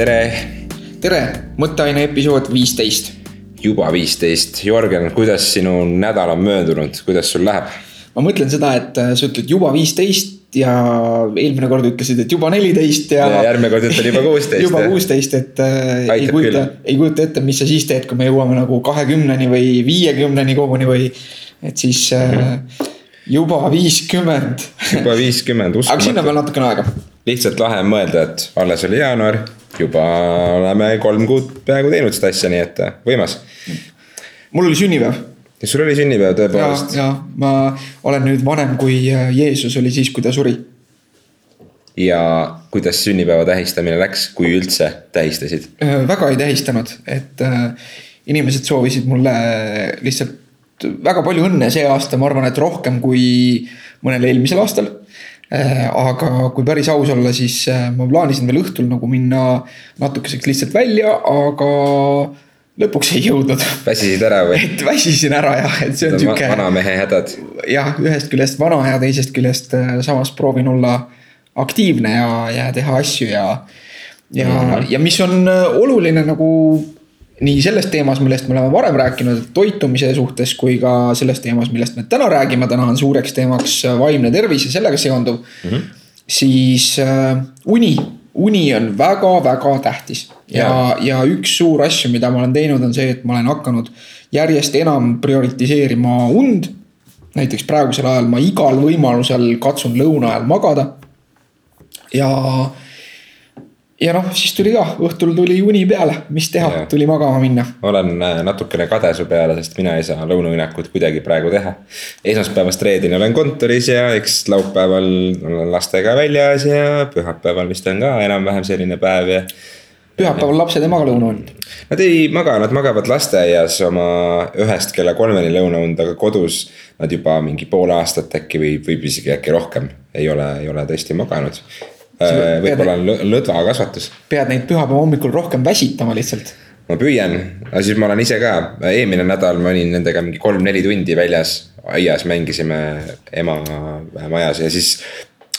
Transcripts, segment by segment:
tere, tere, mõtteaine episood viisteist. juba viisteist, Jörgen, kuidas sinu nädal on möödunud, kuidas sul läheb? ma mõtlen seda, et äh, sa ütled juba viisteist ja eelmine kord ütlesid, et juba neliteist ja, ja. järgmine kord ütlen juba kuusteist. juba kuusteist, et äh, ei kujuta, ei kujuta ette, mis sa siis teed, kui me jõuame nagu kahekümneni või viiekümneni koguni või. et siis mm -hmm. juba viiskümmend. juba viiskümmend, uskumatu. aga sinna veel natukene aega. lihtsalt lahe on mõelda, et alles oli jaanuar, juba oleme kolm kuud peaaegu teinud seda asja, nii et äh, võimas. mul oli sünnipäev sul oli sünnipäev tõepoolest. ja, ja ma olen nüüd vanem, kui äh, Jeesus oli siis, kui ta suri. ja kuidas sünnipäeva tähistamine läks, kui üldse tähistasid? Äh, väga ei tähistanud, et inimesed soovisid mulle lihtsalt väga palju õnne see aasta, ma arvan, et rohkem kui mõnel eelmisel aastal aga kui päris aus olla, siis ma plaanisin veel õhtul nagu minna natukeseks lihtsalt välja, aga lõpuks ei jõudnud. väsisid ära või? et väsisin ära jah, et see on sihuke. vanamehe hädad. jah, ühest küljest vana ja teisest küljest äh, samas proovin olla aktiivne ja, ja teha asju ja. ja mm, -hmm. ja mis on äh, oluline nagu nii selles teemas, millest me oleme varem rääkinud, toitumise suhtes, kui ka selles teemas, millest me täna räägime, täna on suureks teemaks äh, vaimne tervis ja sellega seonduv mm. -hmm. siis äh, uni uni on väga-väga tähtis ja, ja., üks suur asju, mida ma olen teinud, on see, et ma olen hakanud järjest enam prioritiseerima und. näiteks praegusel ajal ma igal võimalusel katsun lõuna ajal magada. ja ja noh, siis tuli ka, õhtul tuli uni peale, mis teha, tuli magama minna. olen äh, natukene kade su peale, sest mina ei saa lõunauinakut kuidagi praegu teha. esmaspäevast reedeni olen kontoris ja eks laupäeval olen lastega väljas ja pühapäeval vist on ka enam-vähem selline päev ja. pühapäeval lapsed ei maga lõunaund? Nad ei maga, nad magavad lasteaias oma ühest kella kolmeni lõunaund, aga kodus nad juba mingi pool aastat äkki või võib isegi äkki rohkem ei ole, ei ole tõesti maganud võib-olla on lõdva kasvatus. pead neid pühapäeva hommikul rohkem väsitama lihtsalt. ma püüan, aga siis ma olen ise ka, eelmine nädal ma olin nendega mingi kolm-neli tundi väljas, aias mängisime ema majas ja siis.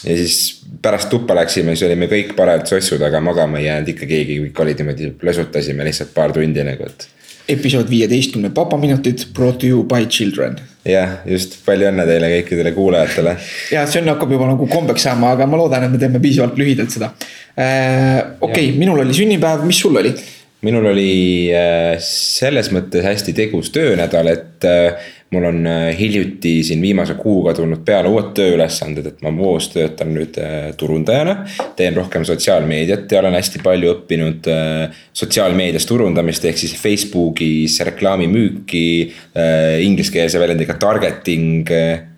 ja siis pärast tuppa läksime, siis olime kõik parajalt sossud, aga magama jäänud ikka keegi, kõik olid niimoodi, plõsutasime lihtsalt paar tundi nagu, et episood viieteistkümne papaminutid brought to you by children. jah, just palju õnne teile kõikidele kuulajatele. ja see on, hakkab juba nagu kombeks saama, aga ma loodan, et me teeme piisavalt lühidalt seda äh,. okei okay,, minul oli sünnipäev, mis sul oli? minul oli äh, selles mõttes hästi tegus töönädal, et äh, mul on äh, hiljuti siin viimase kuuga tulnud peale uued tööülesanded, et ma Voos töötan nüüd äh, turundajana. teen rohkem sotsiaalmeediat ja olen hästi palju õppinud äh, sotsiaalmeedias turundamist, ehk siis Facebookis reklaamimüüki. Inglise-keelse väljendiga targeting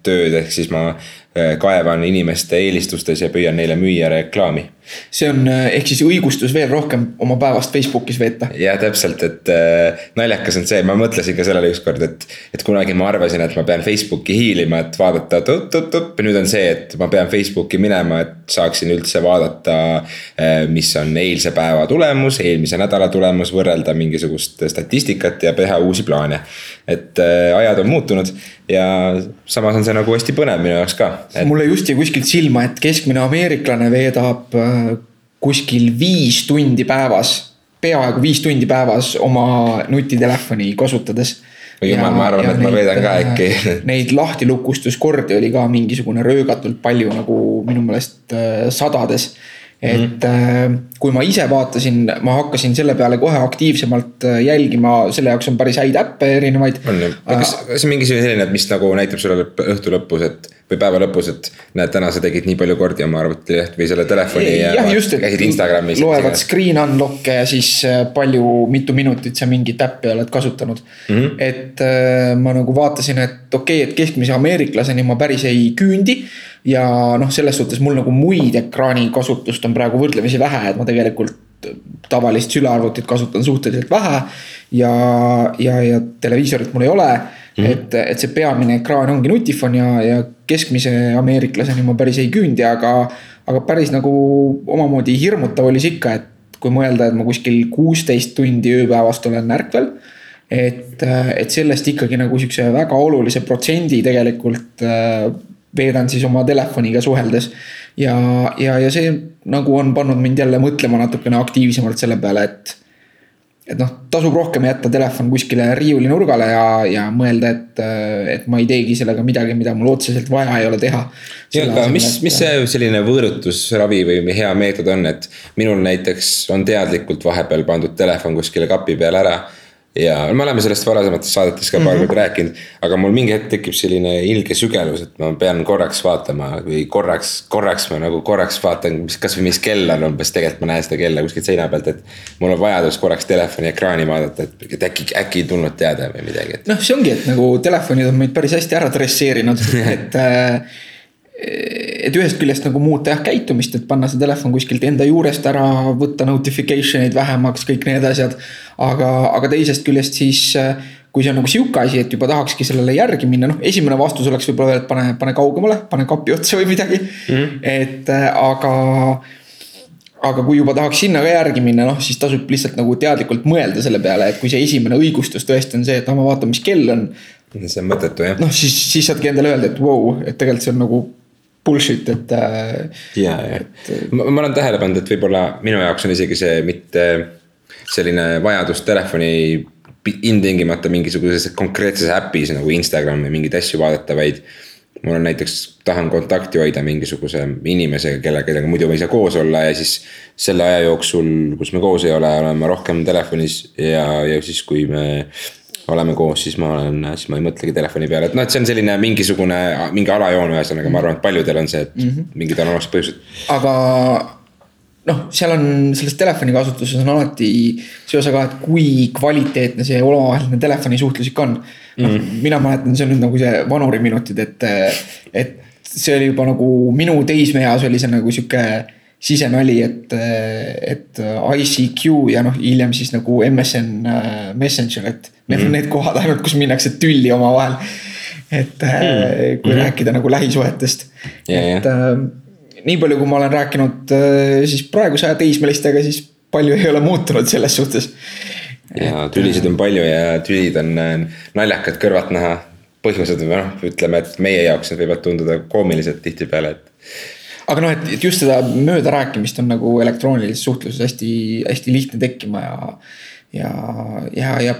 tööd, ehk siis ma kaevan inimeste eelistustes ja püüan neile müüa reklaami see on äh, ehk siis õigustus veel rohkem oma päevast Facebookis veeta. ja täpselt, et äh, naljakas on see, ma mõtlesin ka sellele ükskord, et, et kunagi ma arvasin, et ma pean Facebooki hiilima, et vaadata tup-tup-tup ja nüüd on see, et ma pean Facebooki minema, et saaksin üldse vaadata äh,. mis on eilse päeva tulemus, eelmise nädala tulemus, võrrelda mingisugust statistikat ja teha uusi plaane. Et äh, ajad on muutunud ja samas on see nagu hästi põnev minu jaoks ka et.... mulle just jäi kuskilt silma, et keskmine ameeriklane veedab äh, kuskil viis tundi päevas, peaaegu viis tundi päevas oma nutitelefoni kasutades. jumal, ma arvan, et neid, ma veedan ka äkki. Neid lahtilukustuskordi oli ka mingisugune röögatult palju nagu minu meelest äh, sadades et mm -hmm. kui ma ise vaatasin, ma hakkasin selle peale kohe aktiivsemalt äh, jälgima, selle jaoks on päris häid äppe erinevaid. on ju, kas, kas mingi selline, mis nagu näitab sulle õhtu lõpus, et või päeva lõpus, et näed, täna sa tegid nii palju kordi oma arvutilehte või selle telefoni ja, ja just, Instagramis. loevad screen unlock'e ja siis äh, palju, mitu minutit sa mingit äppi oled kasutanud mm. -hmm. et äh, ma nagu vaatasin, et okei okay,, et keskmise ameeriklaseni ma päris ei küündi. ja noh, selles suhtes mul nagu muid ekraani kasutust on praegu võrdlemisi vähe, et ma tegelikult tavalist sülearvutit kasutan suhteliselt vähe. ja, ja, ja televiisorit mul ei ole Mm et, et see peamine ekraan ongi nutifon ja, ja keskmise ameeriklaseni ma päris ei küündi, aga, aga päris nagu omamoodi hirmutav oli see ikka, et kui mõelda, et ma kuskil kuusteist tundi ööpäevast olen ärkvel. et, et sellest ikkagi nagu sihukese väga olulise protsendi tegelikult äh, veedan siis oma telefoniga suheldes. ja, ja, ja see nagu on pannud mind jälle mõtlema natukene aktiivsemalt selle peale, et et noh, tasub rohkem jätta telefon kuskile riiuli nurgale ja, ja mõelda, et, et ma ei teegi sellega midagi, mida mul otseselt vaja ei ole teha. ja, aga mis, mis see selline võõrutusravi või hea meetod on, et minul näiteks on teadlikult vahepeal pandud telefon kuskile kapi peale ära ja me oleme sellest varasemates saadetes ka paar mm -hmm. korda rääkinud, aga mul mingi hetk tekib selline ilge sügelus, et ma pean korraks vaatama või korraks, korraks ma nagu korraks vaatan, mis, kasvõi mis kell on umbes, tegelikult ma näen seda kella kuskilt seina pealt, et. mul on vajadus korraks telefoni ekraani vaadata, et, et äkki, äkki ei tulnud teade või midagi, et. noh, see ongi, et nagu telefonid on meid päris hästi ära dresseerinud et äh, et ühest küljest nagu muuta jah käitumist, et panna see telefon kuskilt enda juurest ära, võtta notification eid vähemaks, kõik need asjad. aga, aga teisest küljest siis, kui see on nagu sihuke asi, et juba tahakski sellele järgi minna, noh, esimene vastus oleks võib-olla veel, et pane, pane kaugemale, pane kapi otsa või midagi mm. -hmm. et aga aga kui juba tahaks sinna ka järgi minna, noh siis tasub lihtsalt nagu teadlikult mõelda selle peale, et kui see esimene õigustus tõesti on see, et ah, ma vaatan, mis kell on. see on mõttetu jah. noh, siis, siis saadki endale öelda, et vau wow,, et tegelikult see on nagu bullshit, et. Äh, ja, ja ma, ma olen tähele pannud, et võib-olla minu jaoks on isegi see mitte selline vajadus telefoni ilmtingimata mingisuguses konkreetses äpis nagu Instagram või mingeid asju vaadata, vaid. mul on näiteks, tahan kontakti hoida mingisuguse inimesega, kellega, kellega muidu ma ei saa koos olla ja siis. selle aja jooksul, kus me koos ei ole, olen ma rohkem telefonis ja, ja siis, kui me oleme koos, siis ma olen, siis ma ei mõtlegi telefoni peale, et noh, et see on selline mingisugune, mingi alajoon, ühesõnaga, ma arvan, et paljudel on see, et mm -hmm. mingid anonoorsed põhjused. aga noh, seal on selles telefoni kasutuses on alati see osa ka, et kui kvaliteetne see omavaheline telefonisuhtlus ikka on. mm -hmm., mina mäletan, see on nüüd nagu see vanuriminutid, et, et see oli juba nagu minu teismeeas oli see nagu sihuke sisenali, et, et ICQ ja noh, hiljem siis nagu MSN äh, Messenger, et need on mm -hmm. need kohad ainult, kus minnakse tülli omavahel. et mm kui mm -hmm. rääkida nagu lähisuhetest yeah,, et yeah. Äh, nii palju, kui ma olen rääkinud äh, siis praeguse aja teismelistega, siis palju ei ole muutunud selles suhtes. ja tülisid on palju ja tülid on naljakad kõrvalt näha põhjused või noh, ütleme, et meie jaoks need võivad tunduda koomilised tihtipeale, et aga noh, et, et just seda möödarääkimist on nagu elektroonilises suhtluses hästi, hästi lihtne tekkima ja, ja, ja, ja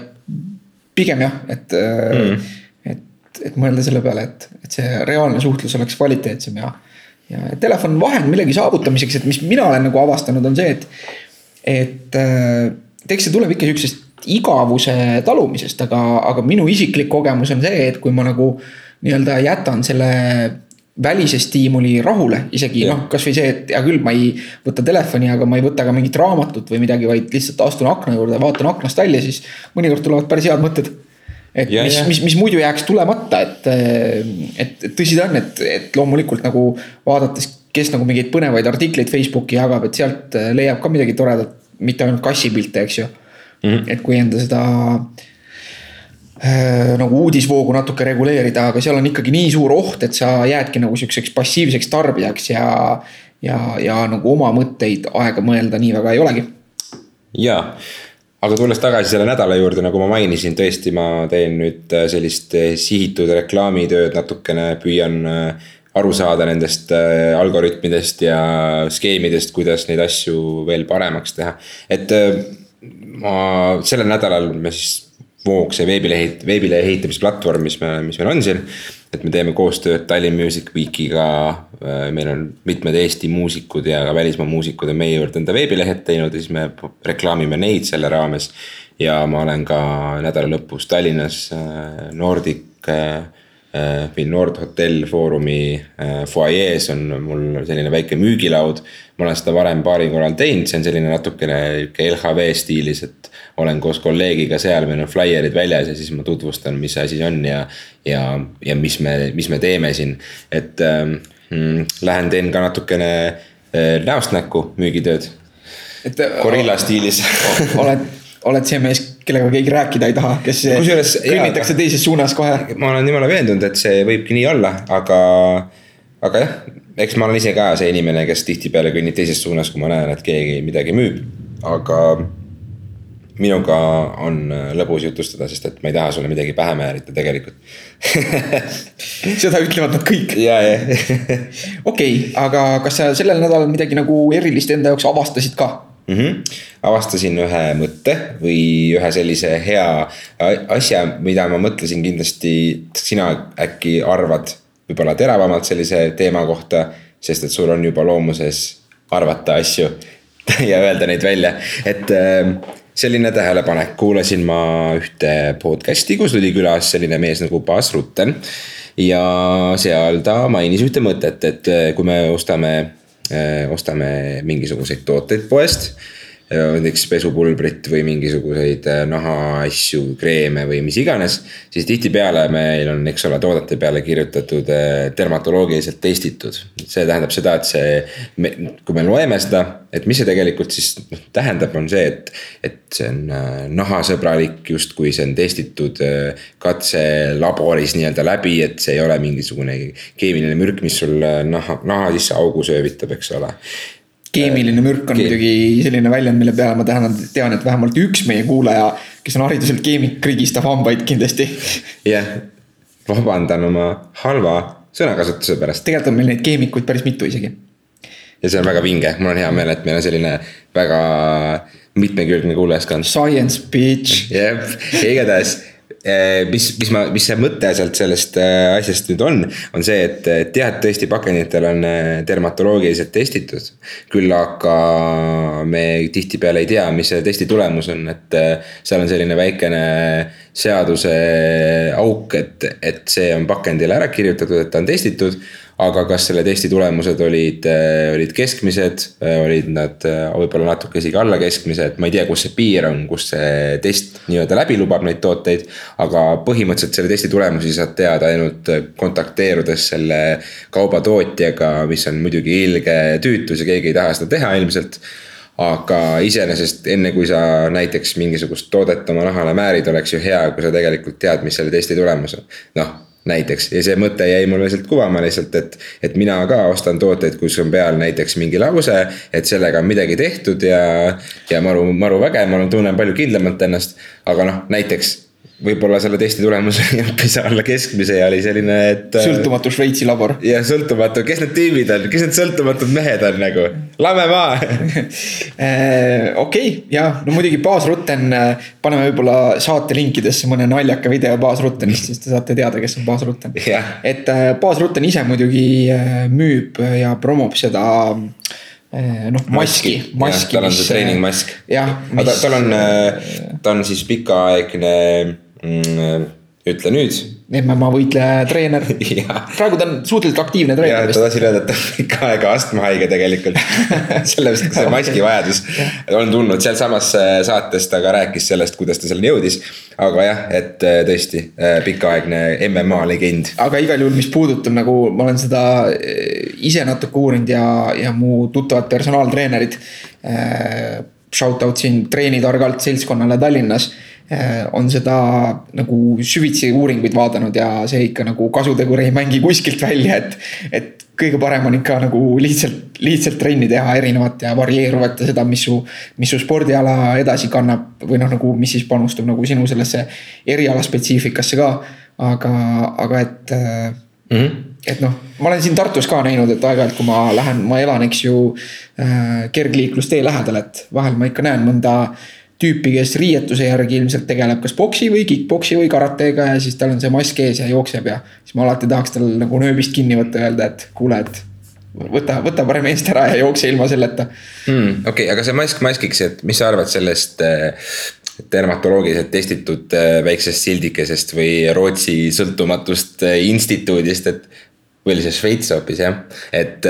pigem jah, et mm., et, et mõelda selle peale, et, et see reaalne suhtlus oleks kvaliteetsem ja. ja telefon on vahend millegi saavutamiseks, et mis mina olen nagu avastanud, on see, et, et eks see tuleb ikka sihukesest igavuse talumisest, aga, aga minu isiklik kogemus on see, et kui ma nagu nii-öelda jätan selle välise stiimuli rahule, isegi noh, kasvõi see, et hea küll, ma ei võta telefoni, aga ma ei võta ka mingit raamatut või midagi, vaid lihtsalt astun akna juurde, vaatan aknast välja, siis mõnikord tulevad päris head mõtted. et ja, mis, mis, mis muidu jääks tulemata, et, et, et tõsi ta on, et, et loomulikult nagu vaadates, kes nagu mingeid põnevaid artikleid Facebooki jagab, et sealt leiab ka midagi toredat, mitte ainult kassipilte, eks ju mm. -hmm. et kui enda seda Äh, nagu uudisvoogu natuke reguleerida, aga seal on ikkagi nii suur oht, et sa jäädki nagu sihukeseks passiivseks tarbijaks ja. ja, ja nagu oma mõtteid aega mõelda nii väga ei olegi. ja, aga tulles tagasi selle nädala juurde, nagu ma mainisin, tõesti, ma teen nüüd äh, sellist äh, sihitud reklaamitööd natukene, püüan aru saada nendest algoritmidest ja skeemidest, kuidas neid asju veel paremaks teha. et ma sellel nädalal me siis Voog, see veebilehe, veebilehe ehitamisplatvorm, mis me, mis meil on siin. et me teeme koostööd Tallinn Music Weekiga. Äh, meil on mitmed Eesti muusikud ja ka välismaa muusikud on meie juurde enda veebilehed teinud ja siis me reklaamime neid selle raames. ja ma olen ka nädala lõpus Tallinnas äh, Nordic äh, või Nord Hotell Foorumi fuajees on mul selline väike müügilaud. ma olen seda varem paaril korral teinud, see on selline natukene LHV stiilis, et olen koos kolleegiga seal, meil on flaierid väljas ja siis ma tutvustan, mis see asi on ja. ja, ja mis me, mis me teeme siin, et ähm, mm, lähen teen ka natukene äh, näost näkku müügitööd. gorilla stiilis oled, oled see mees, kellega keegi rääkida ei taha, kes kõnnitakse teises suunas kohe. ma olen jumala veendunud, et see võibki nii olla, aga, aga jah, eks ma olen ise ka see inimene, kes tihtipeale kõnnib teises suunas, kui ma näen, et keegi midagi müüb, aga minuga on lõbus jutustada, sest et ma ei taha sulle midagi pähe määrida tegelikult seda ütlevad nad kõik. ja, ja. okei, aga kas sa sellel nädalal midagi nagu erilist enda jaoks avastasid ka? Mm. -hmm. avastasin ühe mõtte või ühe sellise hea asja, mida ma mõtlesin kindlasti, sina äkki arvad võib-olla teravamalt sellise teema kohta, sest et sul on juba loomuses arvata asju ja öelda neid välja, et äh, selline tähelepanek, kuulasin ma ühte podcast'i, kus oli külas selline mees nagu Bas Rutten. ja seal ta mainis ühte mõtet, et kui me ostame, äh, ostame mingisuguseid tooteid poest näiteks pesupulbrit või mingisuguseid äh, nahaasju, kreeme või mis iganes. siis tihtipeale meil on, eks ole, toodete peale kirjutatud äh, dermatoloogiliselt testitud. see tähendab seda, et see, kui me loeme seda, et mis see tegelikult siis noh tähendab, on see, et. et see on äh, nahasõbralik, justkui see on testitud katselaboris nii-öelda läbi, et see ei ole mingisugune keemiline mürk, mis sul naha, naha sisse augu söövitab, eks ole keemiline mürk on Keem. muidugi selline väljend, mille peale ma tean, tean, et vähemalt üks meie kuulaja, kes on hariduselt keemik, krigistab hambaid kindlasti. jah, vabandan oma halva sõnakasutuse pärast. tegelikult on meil neid keemikuid päris mitu isegi. ja see on väga vinge, mul on hea meel, et meil on selline väga mitmekülgne kuulajaskond. Science bitch. jah, igatahes mis, mis ma, mis see mõte sealt sellest eh, asjast nüüd on, on see, et, et tõesti pakenditel on eh, dermatoloogiliselt testitud. küll aga me tihtipeale ei tea, mis see testi tulemus on, et seal on selline väikene seaduse auk, et, et see on pakendile ära kirjutatud, et ta on testitud aga kas selle testi tulemused olid, äh, olid keskmised, äh, olid nad äh, võib-olla natuke isegi alla keskmise, et ma ei tea, kus see piir on, kus see test nii-öelda läbi lubab neid tooteid. aga põhimõtteliselt selle testi tulemusi saad teada ainult kontakteerudes selle kauba tootjaga, mis on muidugi ilge tüütus ja keegi ei taha seda teha ilmselt aga iseenesest enne kui sa näiteks mingisugust toodet oma nahale määrid, oleks ju hea, kui sa tegelikult tead, mis selle testi tulemus on. noh, näiteks ja see mõte jäi mulle lihtsalt kuvama lihtsalt, et, et mina ka ostan tooteid, kus on peal näiteks mingi lause, et sellega on midagi tehtud ja, ja maru, maru vägev, ma tunnen palju kindlamalt ennast. aga noh, näiteks võib-olla selle testi tulemus oli hoopis alla keskmise ja oli selline, et. Äh, sõltumatu Šveitsi labor. jah, sõltumatu, kes need tüübid on, kes need sõltumatud mehed on nagu, lame maa äh, okei, ja no muidugi Baas Rutten, äh, paneme võib-olla saate linkidesse mõne naljaka video Baas Ruttenist, siis te saate teada, kes on Baas Rutten. et Baas Rutten ise muidugi müüb ja promob seda noh, maski, maski. tal on see treeningmask. jah. tal on, ta on siis pikaaegne mm, ütle nüüd. MMA võitleja treener praegu ta on suhteliselt aktiivne treener. ta tahtsin öelda, et ta on pikka aega astmahaige tegelikult sellepärast, et see maski vajadus on tulnud, sealsamas äh, saates ta ka rääkis sellest, kuidas ta selleni jõudis. aga jah, et äh, tõesti äh, pikaaegne MMA legend. aga igal juhul, mis puudutab nagu ma olen seda ise natuke uurinud ja, ja mu tuttavad personaaltreenerid. Shout out siin treenitargalt seltskonnale Tallinnas Äh, on seda nagu süvitsi uuringuid vaadanud ja see ikka nagu kasutegur ei mängi kuskilt välja, et. et kõige parem on ikka nagu lihtsalt, lihtsalt trenni teha erinevat ja varieeruvat ja seda, mis su, mis su spordiala edasi kannab. või noh, nagu mis siis panustab nagu sinu sellesse eriala spetsiifikasse ka, aga, aga et mm. -hmm et noh, ma olen siin Tartus ka näinud, et aeg-ajalt, kui ma lähen, ma elan, eks ju äh, kergliiklustee lähedal, et vahel ma ikka näen mõnda äh, tüüpi, kes riietuse järgi ilmselt tegeleb kas boksi või kick-poksi või karatega ja siis tal on see mask ees ja jookseb ja. siis ma alati tahaks tal nagu nööbist kinni võtta öelda, et kuule, et võta, võta parem eest ära ja jookse ilma selleta hmm,. okei okay,, aga see mask maskiks, et mis sa arvad sellest äh, dermatoloogiliselt testitud äh, väiksest sildikesest või Rootsi sõltumatust äh, instituudist, et. või oli see Šveits hoopis jah, et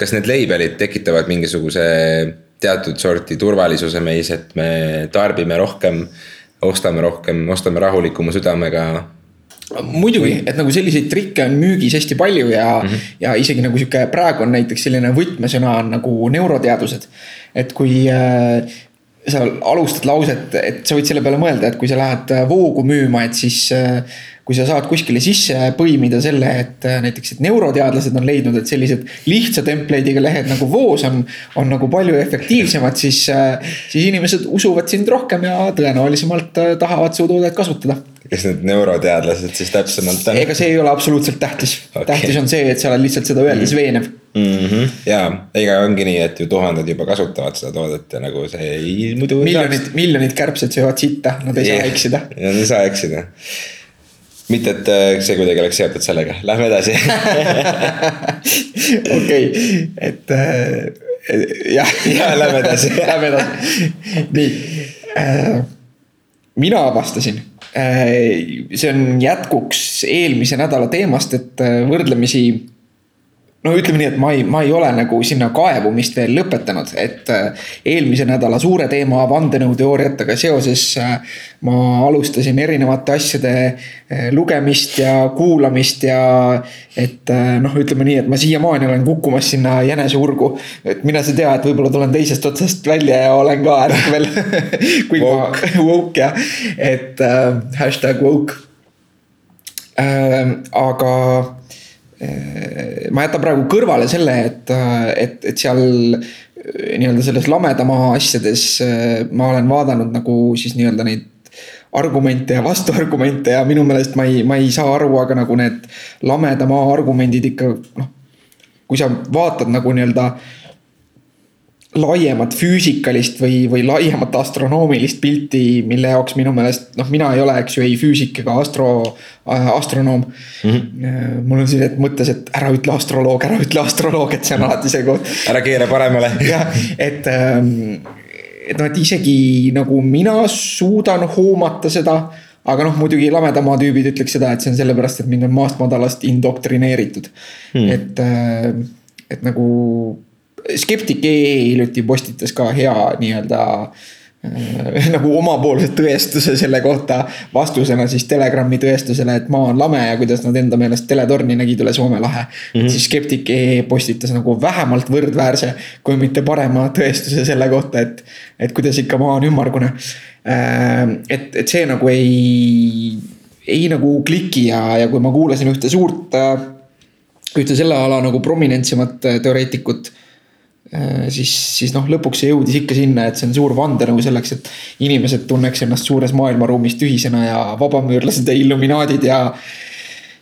kas need label'id tekitavad mingisuguse teatud sorti turvalisuse meis, et me tarbime rohkem, ostame rohkem, ostame rahulikuma südamega muidugi, et nagu selliseid trikke on müügis hästi palju ja mm, -hmm. ja isegi nagu sihuke praegu on näiteks selline võtmesõna on nagu neuroteadused. et kui äh, sa alustad lauset, et sa võid selle peale mõelda, et kui sa lähed voogu müüma, et siis äh, kui sa saad kuskile sisse põimida selle, et äh, näiteks, et neuroteadlased on leidnud, et sellised lihtsa template'iga lehed nagu Voos on, on nagu palju efektiivsemad, siis, äh, siis inimesed usuvad sind rohkem ja tõenäolisemalt äh, tahavad su toodet kasutada. kes need neuroteadlased siis täpsemalt on? ega see ei ole absoluutselt tähtis okay., tähtis on see, et sa oled lihtsalt seda öeldes mm. veenev mm. -hmm. ja, ega ongi nii, et ju tuhanded juba kasutavad seda toodet ja nagu see ei muidu. miljonid, miljonid kärbsed söövad sitta, nad ei yeah. saa eksida. Nad ei saa eksida mitte, et äh, see kuidagi oleks seotud sellega, lähme edasi. okei, et äh, jah. ja lähme edasi Lähme edasi, nii äh,. mina avastasin see on jätkuks eelmise nädala teemast, et võrdlemisi no ütleme nii, et ma ei, ma ei ole nagu sinna kaevumist veel lõpetanud, et äh, eelmise nädala suure teema vandenõuteooriatega seoses äh, ma alustasin erinevate asjade äh, lugemist ja kuulamist ja et noh, ütleme nii, et ma siiamaani olen kukkumas sinna jäneseurgu. et mine sa tea, et võib-olla tulen teisest otsast välja ja olen ka ärkvel kui ma woke jah, et äh, hashtag woke äh,. aga ma jätan praegu kõrvale selle, et, et, et seal äh, nii-öelda selles lamedamaa asjades äh, ma olen vaadanud nagu siis nii-öelda neid argumente ja vastuargumente ja minu meelest ma ei, ma ei saa aru, aga nagu need lamedamaa argumendid ikka noh. kui sa vaatad nagu nii-öelda laiemat füüsikalist või, või laiemat astronoomilist pilti, mille jaoks minu meelest noh, mina ei ole, eks ju, ei füüsik ega astro äh,, astronoom mm. -hmm. mul on siin et mõttes, et ära ütle astroloog, ära ütle astroloog, et see on alati see koht. ära keera paremale. jah, et ähm,, et noh, et isegi nagu mina suudan hoomata seda aga noh, muidugi lamedamaa tüübid ütleks seda, et see on sellepärast, et mind on maast madalast indoktrineeritud hmm.. et, äh, et nagu skeptik EE hiljuti postitas ka hea nii-öelda äh, nagu omapoolse tõestuse selle kohta vastusena siis Telegrami tõestusele, et maa on lame ja kuidas nad enda meelest teletorni nägid üle Soome lahe mm. -hmm. siis skeptik EE postitas nagu vähemalt võrdväärse, kui mitte parema tõestuse selle kohta, et, et kuidas ikka maa on ümmargune. Äh, et, et see nagu ei, ei nagu kliki ja, ja kui ma kuulasin ühte suurt, äh, ühte selle ala nagu prominentsemat teoreetikut siis, siis noh, lõpuks see jõudis ikka sinna, et see on suur vandenõu selleks, et inimesed tunneks ennast suures maailmaruumis tühisena ja vabamüürlased ja illuminaadid ja.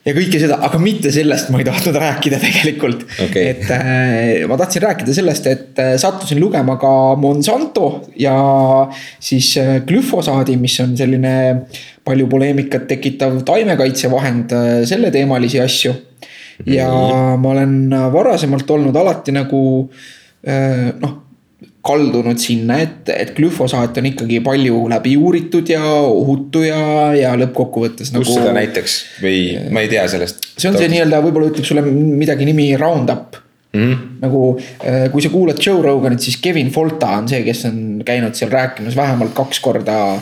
ja kõike seda, aga mitte sellest ma ei tahtnud rääkida tegelikult okay.. et äh, ma tahtsin rääkida sellest, et äh, sattusin lugema ka Monsanto ja siis äh, glüfosaadi, mis on selline palju poleemikat tekitav taimekaitsevahend äh,, selleteemalisi asju. ja mm. ma olen varasemalt olnud alati nagu äh, Äh, noh, kaldunud sinna, et, et glüfosaat on ikkagi palju läbi uuritud ja ohutu ja, ja lõppkokkuvõttes nagu. kus seda näiteks või ma ei tea sellest. see on see nii-öelda, võib-olla ütleb sulle midagi nimi Roundup Mm -hmm. nagu äh, kui sa kuulad Joe Roganit, siis Kevin Folta on see, kes on käinud seal rääkimas vähemalt kaks korda.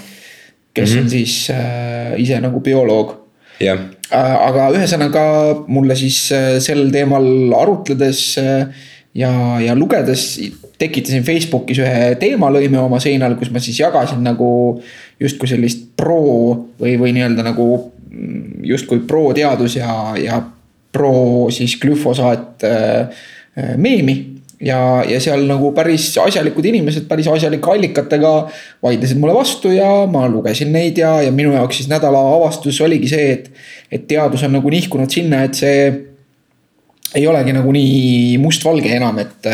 kes mm -hmm. on siis äh, ise nagu bioloog yeah.. Äh, aga ühesõnaga mulle siis äh, sel teemal arutledes äh, ja, ja lugedes tekitasin Facebookis ühe teemalõime oma seinal, kus ma siis jagasin nagu justkui sellist pro või, või nii-öelda nagu justkui pro teadus ja, ja pro siis glüfosaat äh, meemi. Ja, ja seal nagu päris asjalikud inimesed päris asjalike allikatega vaidlesid mulle vastu ja ma lugesin neid ja, ja minu jaoks siis nädala avastus oligi see, et, et teadus on nagu nihkunud sinna, et see ei olegi nagu nii mustvalge enam, et,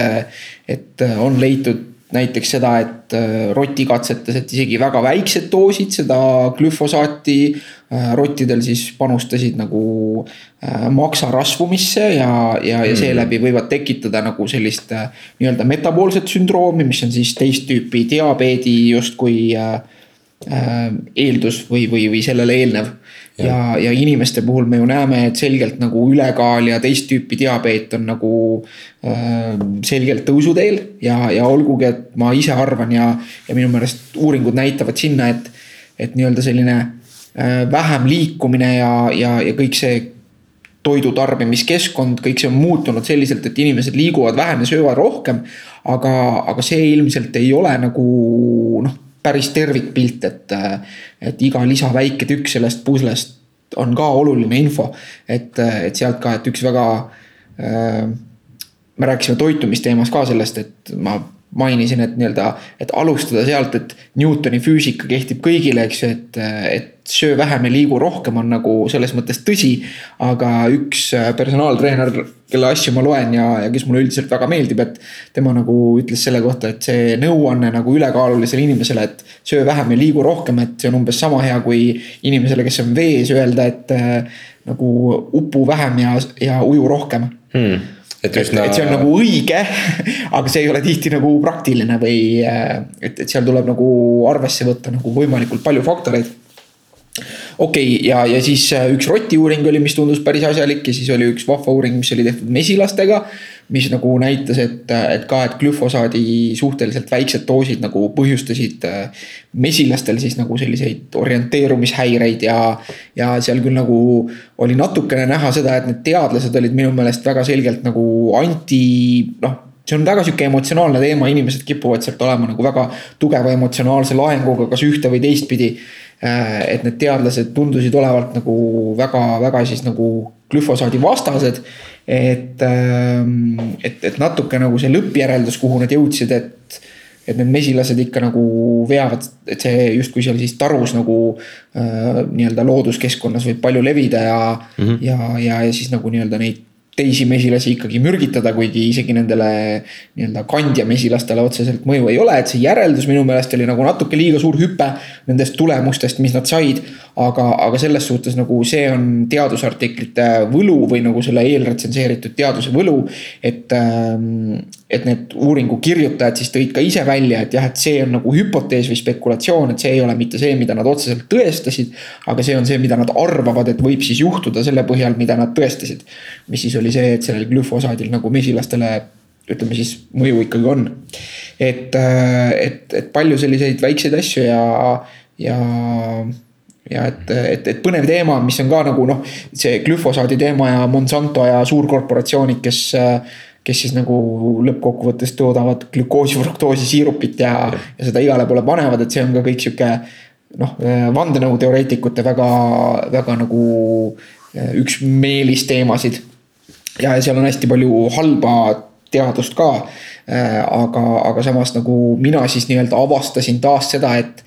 et on leitud näiteks seda, et rotikatsetes, et isegi väga väiksed doosid seda glüfosaati rottidel siis panustasid nagu maksa rasvumisse ja, ja, ja seeläbi võivad tekitada nagu sellist nii-öelda metaboolset sündroomi, mis on siis teist tüüpi diabeedi justkui eeldus või, või, või sellele eelnev ja, ja inimeste puhul me ju näeme, et selgelt nagu ülekaal ja teist tüüpi diabeet on nagu äh, selgelt tõusuteel ja, ja olgugi, et ma ise arvan ja, ja minu meelest uuringud näitavad sinna, et, et nii-öelda selline äh, vähem liikumine ja, ja, ja kõik see toidu tarbimiskeskkond, kõik see on muutunud selliselt, et inimesed liiguvad vähem ja söövad rohkem. aga, aga see ilmselt ei ole nagu noh, päris tervikpilt, et, et iga lisa väike tükk sellest puslest on ka oluline info. et, et sealt ka, et üks väga äh,. me rääkisime toitumisteemas ka sellest, et ma mainisin, et nii-öelda, et alustada sealt, et Newtoni füüsika kehtib kõigile, eks ju, et, et söö vähem ja liigu rohkem on nagu selles mõttes tõsi. aga üks personaaltreener, kelle asju ma loen ja, ja kes mulle üldiselt väga meeldib, et tema nagu ütles selle kohta, et see nõuanne nagu ülekaalulisele inimesele, et söö vähem ja liigu rohkem, et see on umbes sama hea kui inimesele, kes on vees, öelda, et äh, nagu upu vähem ja, ja uju rohkem hmm et, et, et see on nagu õige, aga see ei ole tihti nagu praktiline või et, et seal tuleb nagu arvesse võtta nagu võimalikult palju faktoreid. okei okay,, ja, ja siis äh, üks roti uuring oli, mis tundus päris asjalik ja siis oli üks vahva uuring, mis oli tehtud mesilastega mis nagu näitas, et, et ka, et glüfosaadi suhteliselt väiksed doosid nagu põhjustasid äh, mesilastel siis nagu selliseid orienteerumishäireid ja. ja seal küll nagu oli natukene näha seda, et need teadlased olid minu meelest väga selgelt nagu anti, noh see on väga sihuke emotsionaalne teema, inimesed kipuvad sealt olema nagu väga tugeva emotsionaalse laenguga, kas ühte või teistpidi. Äh, et need teadlased tundusid olevat nagu väga-väga siis nagu glüfosaadi vastased et, ähm, et, et natuke nagu see lõppjäreldus, kuhu nad jõudsid, et, et need mesilased ikka nagu veavad, et see justkui seal siis tarus nagu äh, nii-öelda looduskeskkonnas võib palju levida ja mm, -hmm. ja, ja, ja siis nagu nii-öelda neid teisi mesilasi ikkagi mürgitada, kuigi isegi nendele nii-öelda kandjamesilastele otseselt mõju ei ole, et see järeldus minu meelest oli nagu natuke liiga suur hüpe nendest tulemustest, mis nad said. aga, aga selles suhtes nagu see on teadusartiklite võlu või nagu selle eelretsenseeritud teaduse võlu. et, ähm, et need uuringu kirjutajad siis tõid ka ise välja, et jah, et see on nagu hüpotees või spekulatsioon, et see ei ole mitte see, mida nad otseselt tõestasid. aga see on see, mida nad arvavad, et võib siis juhtuda selle põhjal, mida nad tõestasid. mis siis oli see, et sellel glüfosaadil nagu mesilastele ütleme siis mõju ikkagi on. et, äh, et, et palju selliseid väikseid asju ja, ja, ja et, et, et põnev teema, mis on ka nagu noh, see glüfosaadi teema ja Monsanto ja suurkorporatsioonid, kes kes siis nagu lõppkokkuvõttes toodavad glükoosi, fruktoosi siirupit ja, ja seda igale poole panevad, et see on ka kõik sihuke noh, vandenõuteoreetikute väga, väga nagu äh, üks meelisteemasid ja seal on hästi palju halba teadust ka. Äh, aga, aga samas nagu mina siis nii-öelda avastasin taas seda, et,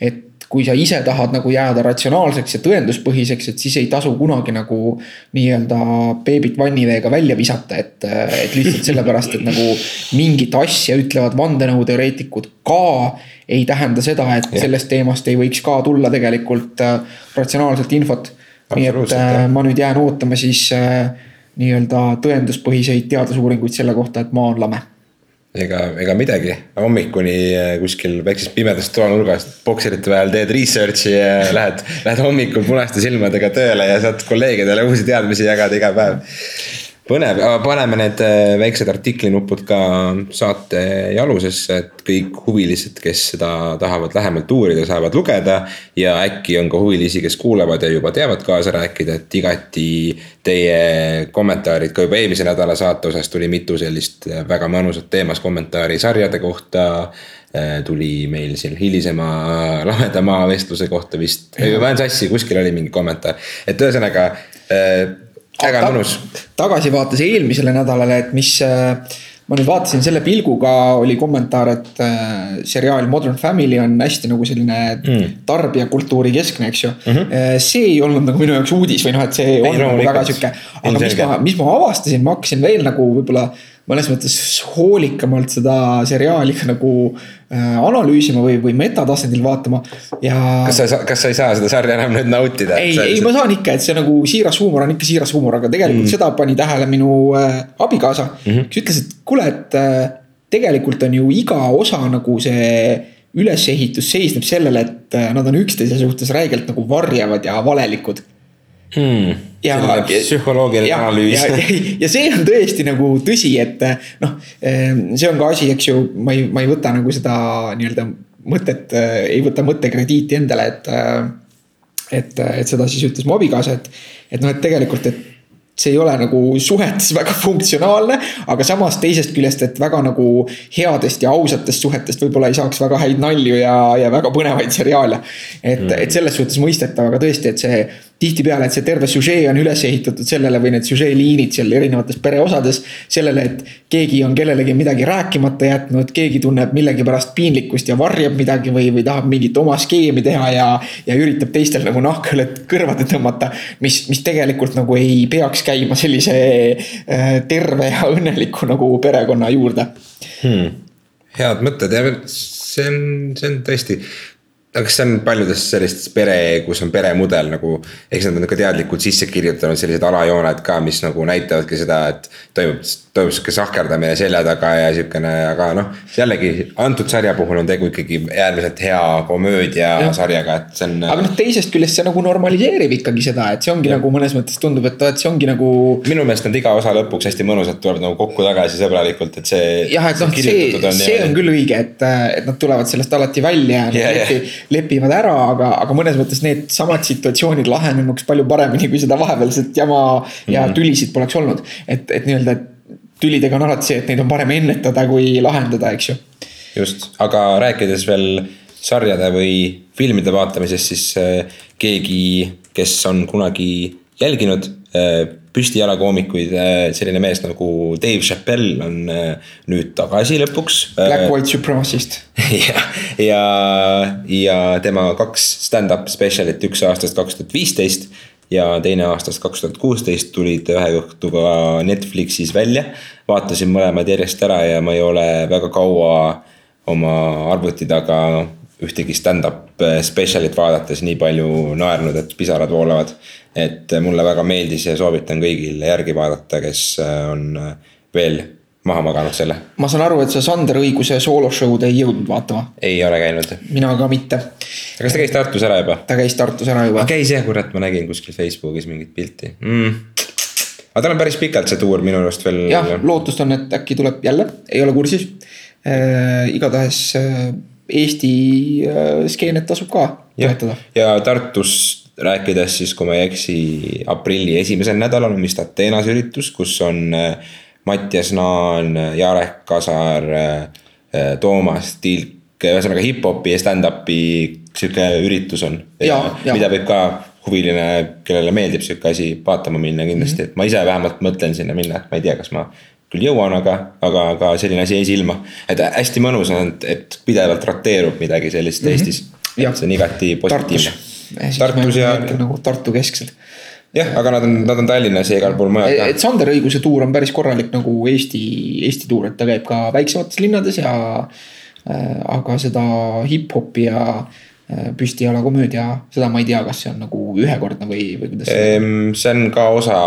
et kui sa ise tahad nagu jääda ratsionaalseks ja tõenduspõhiseks, et siis ei tasu kunagi nagu nii-öelda beebit vanniveega välja visata, et, et lihtsalt sellepärast, et nagu mingit asja ütlevad vandenõuteoreetikud ka ei tähenda seda, et ja. sellest teemast ei võiks ka tulla tegelikult äh, ratsionaalset infot. nii et äh, ma nüüd jään ootama siis äh, nii-öelda tõenduspõhiseid teadusuuringuid selle kohta, et maa on lame ega, ega midagi, hommikuni äh, kuskil väikses pimedas toanurgas pokserite peal teed research'i ja lähed, lähed hommikul punaste silmadega tööle ja saad kolleegidele uusi teadmisi jagada iga päev põnev, paneme need äh, väiksed artiklinupud ka saate jalusesse, et kõik huvilised, kes seda tahavad lähemalt uurida, saavad lugeda. ja äkki on ka huvilisi, kes kuulavad ja juba teavad kaasa rääkida, et igati teie kommentaarid ka juba eelmise nädala saate osas tuli mitu sellist äh, väga mõnusat teemas kommentaari sarjade kohta. Äh, tuli meil siin hilisema Lameda maa vestluse kohta vist, ma olen sassi, kuskil oli mingi kommentaar, et ühesõnaga väga mõnus. tagasivaates eelmisele nädalale, et mis äh, ma nüüd vaatasin selle pilguga, oli kommentaar, et äh, seriaal Modern Family on hästi nagu selline mm. tarbijakultuuri keskne, eks ju mm. -hmm. see ei olnud nagu minu jaoks uudis või noh, et see ei, on nagu väga sihuke. aga mis ma, mis ma avastasin, ma hakkasin veel nagu võib-olla mõnes mõttes hoolikamalt seda seriaali nagu äh, analüüsima või, või metatasandil vaatama ja. kas sa, kas sa ei saa seda sarja enam nüüd nautida? ei, ei ma saan ikka, et see nagu siiras huumor on ikka siiras huumor, aga tegelikult mm. seda pani tähele minu äh, abikaasa mm. -hmm. kes ütles, et kuule, et äh, tegelikult on ju iga osa nagu see ülesehitus seisneb sellele, et äh, nad on üksteise suhtes räigelt nagu varjavad ja valelikud hmm,. ja, psühholoogiline analüüs. Ja, ja, ja see on tõesti nagu tõsi, et noh, ehm, see on ka asi, eks ju, ma ei, ma ei võta nagu seda nii-öelda mõtet, ei võta mõttekrediiti endale, et. et, et seda siis ütles mu abikaasa, et, et noh, et tegelikult, et see ei ole nagu suhetes väga funktsionaalne, aga samas teisest küljest, et väga nagu headest ja ausatest suhetest võib-olla ei saaks väga häid nalju ja, ja väga põnevaid seriaale. et mm., et selles suhtes mõistetav, aga tõesti, et see tihtipeale, et see terve süžee on üles ehitatud sellele või need süžeeliinid seal erinevates pereosades. sellele, et keegi on kellelegi midagi rääkimata jätnud, keegi tunneb millegipärast piinlikkust ja varjab midagi või, või tahab mingit oma skeemi teha ja. ja üritab teistel nagu nahkõlet kõrvade tõmmata. mis, mis tegelikult nagu ei peaks käima sellise äh, terve ja õnneliku nagu perekonna juurde hmm.. head mõtted ja see on, see on tõesti aga kas see on paljudes sellistes pere, kus on peremudel nagu, eks nad on ka teadlikult sisse kirjutanud sellised alajooned ka, mis nagu näitavadki seda, et toimub, toimub sihuke sahkerdamine selja taga ja siukene, aga noh. jällegi antud sarja puhul on tegu ikkagi äärmiselt hea komöödia ja. sarjaga, et see on. aga noh, teisest küljest see nagu normaliseerib ikkagi seda, et see ongi ja. nagu mõnes mõttes tundub, et see ongi nagu. minu meelest nad iga osa lõpuks hästi mõnusalt tulevad nagu kokku tagasi sõbralikult, et see. jah, et noh, see, see, see on küll õige, et, et nad tulevad sellest alati välja ja, ja, ja lepivad ära, aga, aga mõnes mõttes needsamad situatsioonid lahenenuks palju paremini, kui seda vahepealset jama ja mm -hmm. tülisid poleks olnud. et, et nii-öelda tülidega on alati see, et neid on parem ennetada, kui lahendada, eks ju. just, aga rääkides veel sarjade või filmide vaatamisest, siis äh, keegi, kes on kunagi jälginud äh, püstijalakoomikuid, äh, selline mees nagu Dave Chappelle on äh, nüüd tagasi lõpuks. Black White Supremacist ja, ja, ja tema kaks stand-up spetsialit, üks aastast kaks tuhat viisteist ja teine aastast kaks tuhat kuusteist tulid ühe õhtuga Netflixis välja. vaatasin mõlemad järjest ära ja ma ei ole väga kaua oma arvuti taga ühtegi stand-up spetsialit vaadates nii palju naernud, et pisarad voolavad et mulle väga meeldis ja soovitan kõigil järgi vaadata, kes äh, on äh, veel maha maganud selle. ma saan aru, et sa Sander Õiguse sooloshow'd ei jõudnud vaatama? ei ole käinud. mina ka mitte. kas ta käis Tartus ära juba? ta käis Tartus ära juba. käis jah, kurat, ma nägin kuskil Facebookis mingit pilti mm.. aga tal on päris pikalt see tuur minu arust veel. jah, lootust on, et äkki tuleb jälle, ei ole kursis äh,. igatahes äh, Eesti äh, skeenet tasub ka toetada. ja Tartus rääkides siis, kui ma ei eksi, aprilli esimesel nädalal on vist Ateenas üritus, kus on äh, Mattias Naan, Jarek Kasar, äh, äh, Toomas Tilk, ühesõnaga hip-hopi ja stand-up'i sihuke üritus on. mida võib ka huviline, kellele meeldib sihuke asi, vaatama minna kindlasti mm, -hmm. et ma ise vähemalt mõtlen sinna minna, et ma ei tea, kas ma küll jõuan, aga, aga, aga selline asi jäi silma. et hästi mõnus on, et pidevalt roteerub midagi sellist mm -hmm. Eestis. see on igati positiivne Tartus ja. nagu Tartu kesksed jah, aga nad on, nad on Tallinnas ja igal pool mujal ka. et Sander Õiguse tuur on päris korralik nagu Eesti, Eesti tuur, et ta käib ka väiksemates linnades ja äh,. aga seda hip-hopi ja äh, püstijalakomöödia, seda ma ei tea, kas see on nagu ühekordne või, või kuidas ehm,. see on ka osa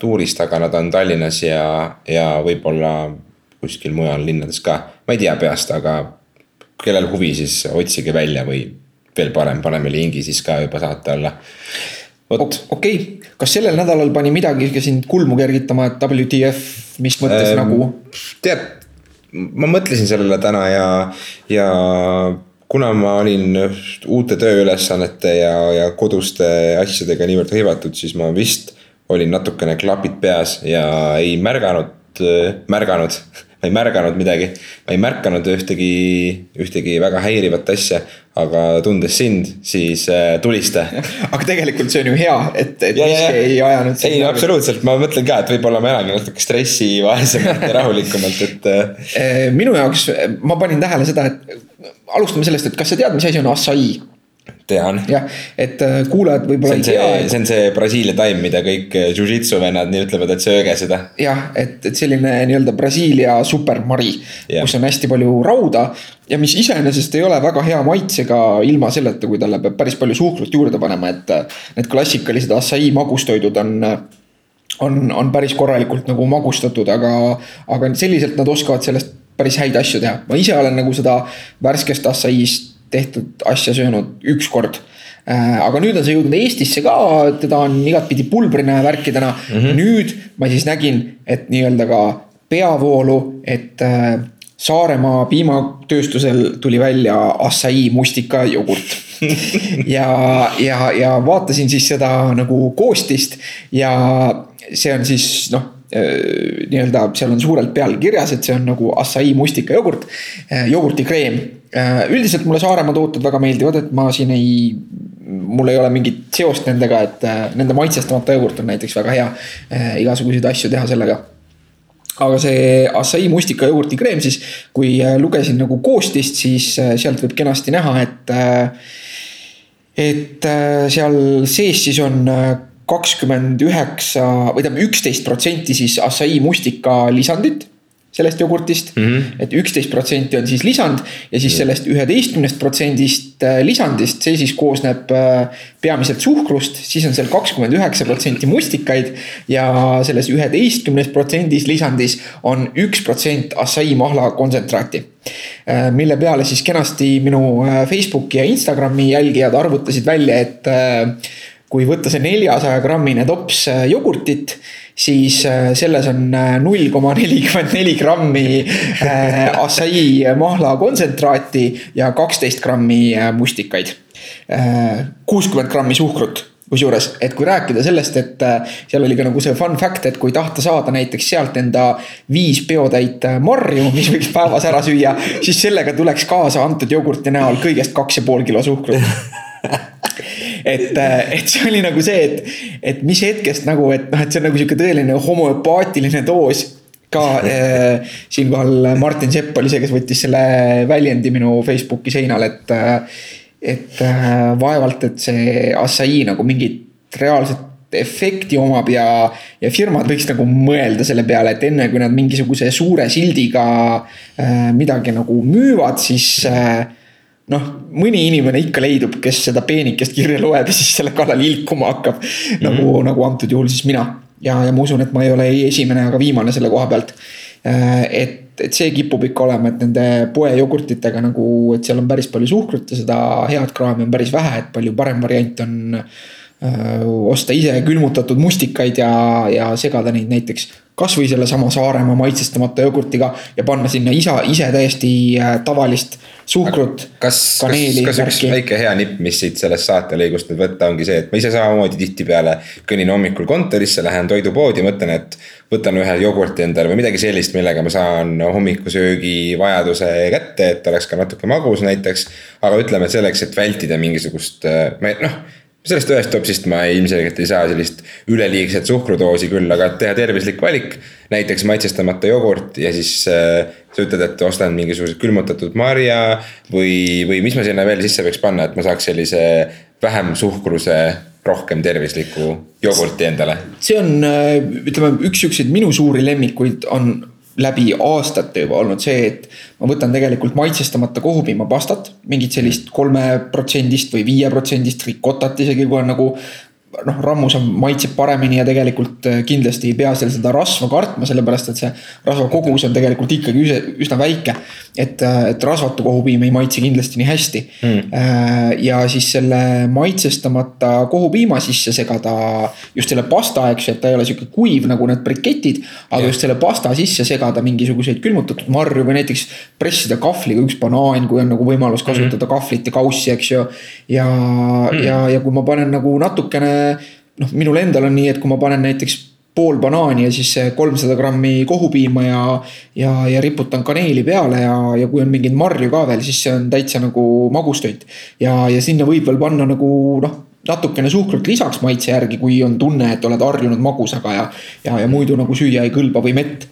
tuurist, aga nad on Tallinnas ja, ja võib-olla kuskil mujal linnades ka. ma ei tea peast, aga kellel huvi, siis otsige välja või veel parem, paneme lingi siis ka juba saate alla. okei okay., kas sellel nädalal pani midagi ka sind kulmu kergitama, et WTF, mis mõttes ähm, nagu? tead, ma mõtlesin sellele täna ja, ja kuna ma olin uute tööülesannete ja, ja koduste asjadega niivõrd hõivatud, siis ma vist olin natukene klapid peas ja ei märganud, märganud ma ei märganud midagi, ma ei märganud ühtegi, ühtegi väga häirivat asja. aga tundes sind, siis äh, tulista. aga tegelikult see on ju hea, et, et miski ei ajanud. ei, absoluutselt, ma mõtlen ka, et võib-olla ma elangi natuke stressivaesemalt ja rahulikumalt, et äh, äh, minu jaoks, ma panin tähele seda, et alustame sellest, et kas sa tead, mis asi on açaí? tean. jah, et äh, kuulajad võib-olla ei tea. see on see Brasiilia taim, mida kõik äh, jujitsu vennad nii ütlevad, et sööge seda. jah, et, et selline nii-öelda Brasiilia supermari, kus on hästi palju rauda. ja mis iseenesest ei ole väga hea maitsega ilma selleta, kui talle peab päris palju suhkrut juurde panema, et. Äh, need klassikalised açaí magustoidud on on, on päris korralikult nagu magustatud, aga, aga selliselt nad oskavad sellest päris häid asju teha. ma ise olen nagu seda värskest açaíst tehtud asja söönud ükskord äh, aga nüüd on see jõudnud Eestisse ka, teda on igatpidi pulbrina ja värkidena mm. -hmm. nüüd ma siis nägin, et nii-öelda ka peavoolu, et äh, Saaremaa piimatööstusel tuli välja Assai mustika jogurt ja, ja, ja vaatasin siis seda nagu koostist ja see on siis noh nii-öelda seal on suurelt peal kirjas, et see on nagu Assai mustika jogurt, äh, jogurtikreem. Üldiselt mulle Saaremaa tooted väga meeldivad, et ma siin ei, mul ei ole mingit seost nendega, et nende maitsestamata jogurt on näiteks väga hea. igasuguseid asju teha sellega aga see Assai mustika jogurtikreem siis, kui lugesin nagu koostist, siis sealt võib kenasti näha, et. Et seal sees siis on kakskümmend üheksa või tähendab üksteist protsenti siis Assai mustika lisandit sellest jogurtist mm. -hmm. et üksteist protsenti on siis lisand ja siis sellest üheteistkümnest protsendist äh, lisandist, see siis koosneb äh, peamiselt suhkrust, siis on seal kakskümmend üheksa protsenti mustikaid. ja selles üheteistkümnes protsendis lisandis on üks protsent assai mahla kontsentraati. Äh, mille peale siis kenasti minu Facebooki ja Instagrami jälgijad arvutasid välja, et kui võtta see neljasaja grammine tops jogurtit siis äh, selles on äh, null koma nelikümmend neli grammi äh, assai mahla kontsentraati ja kaksteist grammi mustikaid. kuuskümmend grammi suhkrut kusjuures, et kui rääkida sellest, et seal oli ka nagu see fun fact, et kui tahta saada näiteks sealt enda viis peotäit marju, mis võiks päevas ära süüa, siis sellega tuleks kaasa antud jogurti näol kõigest kaks ja pool kilo suhkrut et, äh, et see oli nagu see, et, et mis hetkest nagu, et noh, et see on nagu sihuke tõeline homöopaatiline doos ka äh, siinkohal Martin Sepp oli see, kes võttis selle väljendi minu Facebooki seinal, et. Äh, et äh, vaevalt, et see Assai nagu mingit reaalset efekti omab ja, ja firmad võiks nagu mõelda selle peale, et enne kui nad mingisuguse suure sildiga äh, midagi nagu müüvad, siis äh, noh, mõni inimene ikka leidub, kes seda peenikest kirja loeb ja siis selle kallal ilkuma hakkab mm. -hmm. nagu, mhm. nagu antud juhul siis mina. ja, ja ma usun, et ma ei ole ei esimene ega viimane selle koha pealt. Äh, et, et see kipub ikka olema, et nende poejogurtitega nagu, et seal on päris palju suhkrut ja seda head kraami on päris vähe, et palju parem variant on äh, osta ise külmutatud mustikaid ja, ja segada neid näiteks kasvõi sellesama Saaremaa maitsestamata jogurtiga ja panna sinna isa, ise täiesti äh, tavalist suhkrut. kas, kas, kas üks väike hea nipp, mis siit sellest saatelõigust nüüd võtta, ongi see, et ma ise samamoodi tihtipeale kõnnin hommikul kontorisse, lähen toidupoodi, mõtlen, et võtan ühe jogurti endale või midagi sellist, millega ma saan hommikusöögi vajaduse kätte, et oleks ka natuke magus näiteks. aga ütleme, et selleks, et vältida mingisugust, äh, noh sellest ühest topsist ma ilmselgelt ei saa sellist üleliigset suhkrudoosi küll, aga teha tervislik valik. näiteks maitsestamata jogurt ja siis äh, sa ütled, et ostan mingisuguse külmutatud marja või, või mis ma sinna veel sisse võiks panna, et ma saaks sellise vähem suhkruse rohkem tervisliku jogurti endale. see on, äh, ütleme, üks siukseid minu suuri lemmikuid on läbi aastate juba olnud see, et ma võtan tegelikult maitsestamata kohupiimapastat, mingit sellist kolmeprotsendist või viieprotsendist rikotat isegi, kui on nagu noh, rammus on, maitseb paremini ja tegelikult äh, kindlasti ei pea seal seda rasva kartma, sellepärast et see rasva kogus on tegelikult ikkagi üsna väike. Et, äh, et rasvatu kohupiim ei maitse kindlasti nii hästi mm.. ja siis selle maitsestamata kohupiima sisse segada just selle pasta, eks ju, et ta ei ole sihuke kuiv nagu need briketid. aga ja. just selle pasta sisse segada mingisuguseid külmutatud marju või näiteks pressida kahvliga üks banaan, kui on nagu võimalus kasutada mm. kahvlit ja kaussi, eks ju. ja mm., ja, ja kui ma panen nagu natukene noh, minul endal on nii, et kui ma panen näiteks pool banaani ja siis kolmsada grammi kohupiima ja, ja, ja riputan kaneeli peale ja, ja kui on mingeid marju ka veel, siis see on täitsa nagu magustoit. ja, ja sinna võib veel panna nagu noh, natukene suhkrut lisaks maitse järgi, kui on tunne, et oled harjunud magusaga ja, ja, ja muidu nagu süüa ei kõlba või mett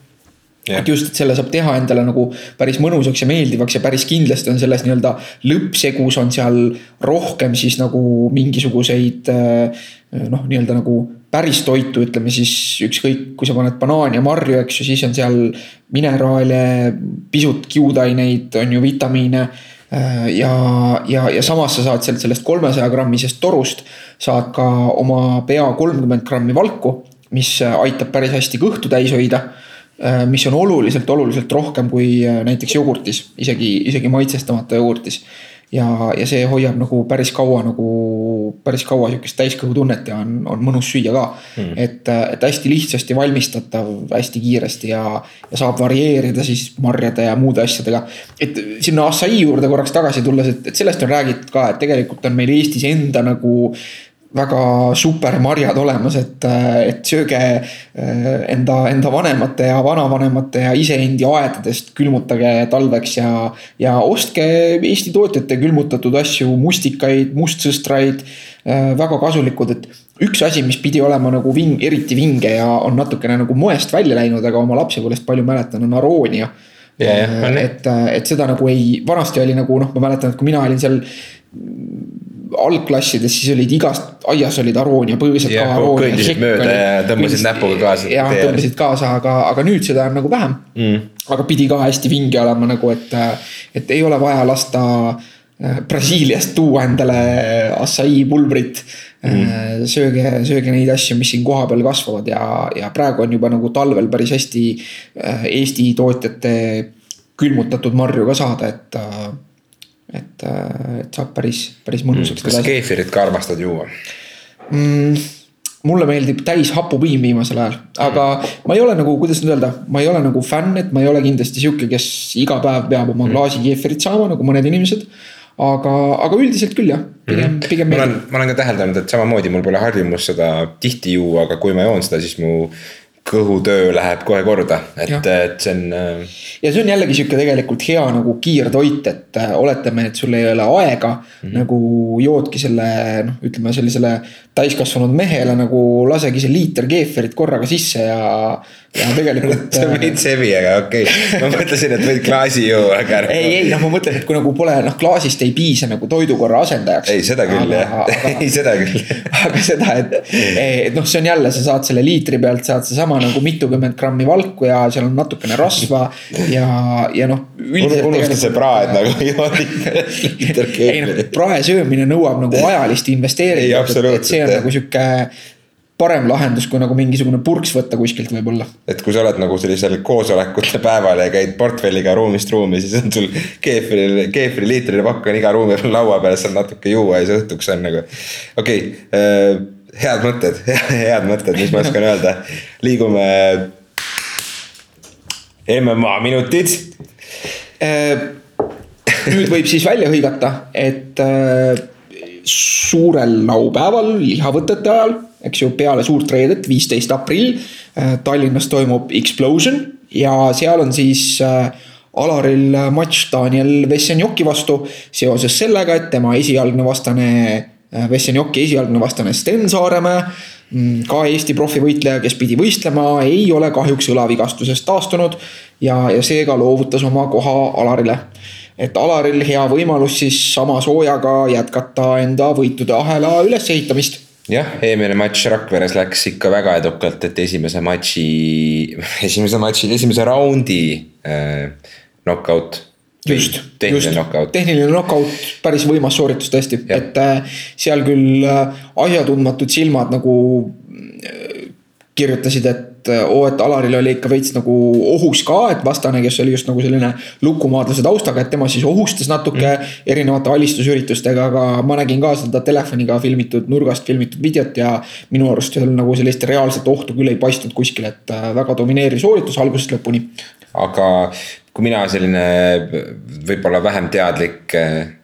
et just, et selle saab teha endale nagu päris mõnusaks ja meeldivaks ja päris kindlasti on selles nii-öelda lõppsegus on seal rohkem siis nagu mingisuguseid äh, noh, nii-öelda nagu päris toitu, ütleme siis ükskõik, kui sa paned banaani ja marju, eks ju, siis on seal mineraale, pisut kiudaineid, on ju vitamiine. Äh, ja, ja, ja samas sa saad sealt sellest kolmesaja grammisest torust, saad ka oma pea kolmkümmend grammi valku, mis aitab päris hästi kõhtu täis hoida Äh, mis on oluliselt, oluliselt rohkem kui äh, näiteks jogurtis, isegi, isegi maitsestamata jogurtis. Ja, ja see hoiab nagu päris kaua nagu, päris kaua sihukest täiskõhutunnet ja on, on mõnus süüa ka mm.. et, et hästi lihtsasti valmistatav, hästi kiiresti ja, ja saab varieerida siis marjade ja muude asjadega. et sinna açai juurde korraks tagasi tulles, et, et sellest on räägitud ka, et tegelikult on meil Eestis enda nagu väga super marjad olemas, et, et sööge äh, enda, enda vanemate ja vanavanemate ja iseendi aedadest külmutage talveks ja. ja ostke Eesti tootjate külmutatud asju, mustikaid, mustsõstraid, äh, väga kasulikud, et üks asi, mis pidi olema nagu ving, eriti vinge ja on natukene nagu moest välja läinud, aga oma lapsepõlvest palju mäletan, on aroonia. et, et seda nagu ei, vanasti oli nagu noh, ma mäletan, et kui mina olin seal algklassides, siis olid igast aias olid aroonia, põõsad ka aroonia. kõndisid mööda ja tõmbasid näpuga kaasa. jah, tõmbasid kaasa, aga, aga nüüd seda on nagu vähem mm.. aga pidi ka hästi vinge olema nagu, et, et ei ole vaja lasta äh, Brasiiliast tuua endale açai pulbrit mm.. sööge, sööge neid asju, mis siin kohapeal kasvavad ja, ja praegu on juba nagu talvel päris hästi äh, Eesti tootjate külmutatud marju ka saada, et et, äh, et saab päris, päris mõnusaks mm,. kas keefirit ka armastad juua mm,? mulle meeldib täis hapupiim viimasel ajal, aga ma ei ole nagu, kuidas nüüd öelda, ma ei ole nagu fänn, et ma ei ole kindlasti sihuke, kes iga päev peab oma mm. klaasi keefirit saama, nagu mõned inimesed. aga, aga üldiselt küll jah, pigem mm., pigem. ma olen, ma olen ka täheldanud, et samamoodi mul pole harjumust seda tihti juua, aga kui ma joon seda, siis mu kõhutöö läheb kohe korda, et, et see on. Äh, ja see on jällegi sihuke tegelikult hea nagu kiirtoit, et äh, oletame, et sul ei ole aega mm -hmm. nagu joodki selle noh, ütleme sellisele täiskasvanud mehele nagu lasegi see liiter keeferit korraga sisse ja, ja tegelikult see on veits hevi, aga okei okay., ma mõtlesin, et võid klaasi juua, aga. ei, ei noh, ma mõtlen, et kui nagu pole noh, klaasist ei piisa nagu toidukorra asendajaks. ei, seda küll jah, ei seda küll. aga seda, et, et noh, see on jälle, sa saad selle liitri pealt saad seesama nagu mitukümmend grammi valku ja seal on natukene rasva ja, ja noh. unusta see praed nagu ei noh, prae söömine nõuab nagu ajalist investeeringut, et see on nagu sihuke parem lahendus, kui nagu mingisugune purks võtta kuskilt võib-olla. et kui sa oled nagu sellisel koosolekute päeval ja käid portfelliga ruumist ruumi, siis on sul keefri, keefriliitrine pakk on iga ruumi peal laua peal, saad natuke juua ja siis õhtuks on nagu. okei okay, äh,, head mõtted, head mõtted, mis ma oskan öelda, liigume. MMA minutid äh,. nüüd võib siis välja hõigata, et äh, suurel laupäeval lihavõtete ajal, eks ju, peale suurt reedet, viisteist aprill. Äh, Tallinnas toimub Explosion ja seal on siis äh, Alaril matš Daniel Vessenjoki vastu seoses sellega, et tema esialgne vastane, äh, Vessenjoki esialgne vastane Sten Saaremäe mm, ka Eesti profivõitleja, kes pidi võistlema, ei ole kahjuks õlavigastusest taastunud ja, ja seega loovutas oma koha Alarile et Alaril hea võimalus siis sama soojaga jätkata enda võitude ahela ülesehitamist. Jah, eelmine matš Rakveres läks ikka väga edukalt, et esimese matši, esimese matši, esimese raundi äh, knockout. just, just, tehniline knockout, päris võimas sooritus tõesti, et äh, seal küll äh, asjatundmatud silmad nagu äh, kirjutasid, et et oo, et Alaril oli ikka veits nagu ohus ka, et vastane, kes oli just nagu selline lukumaadlase taustaga, et tema siis ohustas natuke mm. erinevate alistusüritustega, aga ma nägin ka seda telefoniga filmitud, nurgast filmitud videot ja minu arust seal nagu sellist reaalset ohtu küll ei paistnud kuskil, et äh, väga domineeriv sooritus algusest lõpuni. aga kui mina selline võib-olla vähem teadlik äh,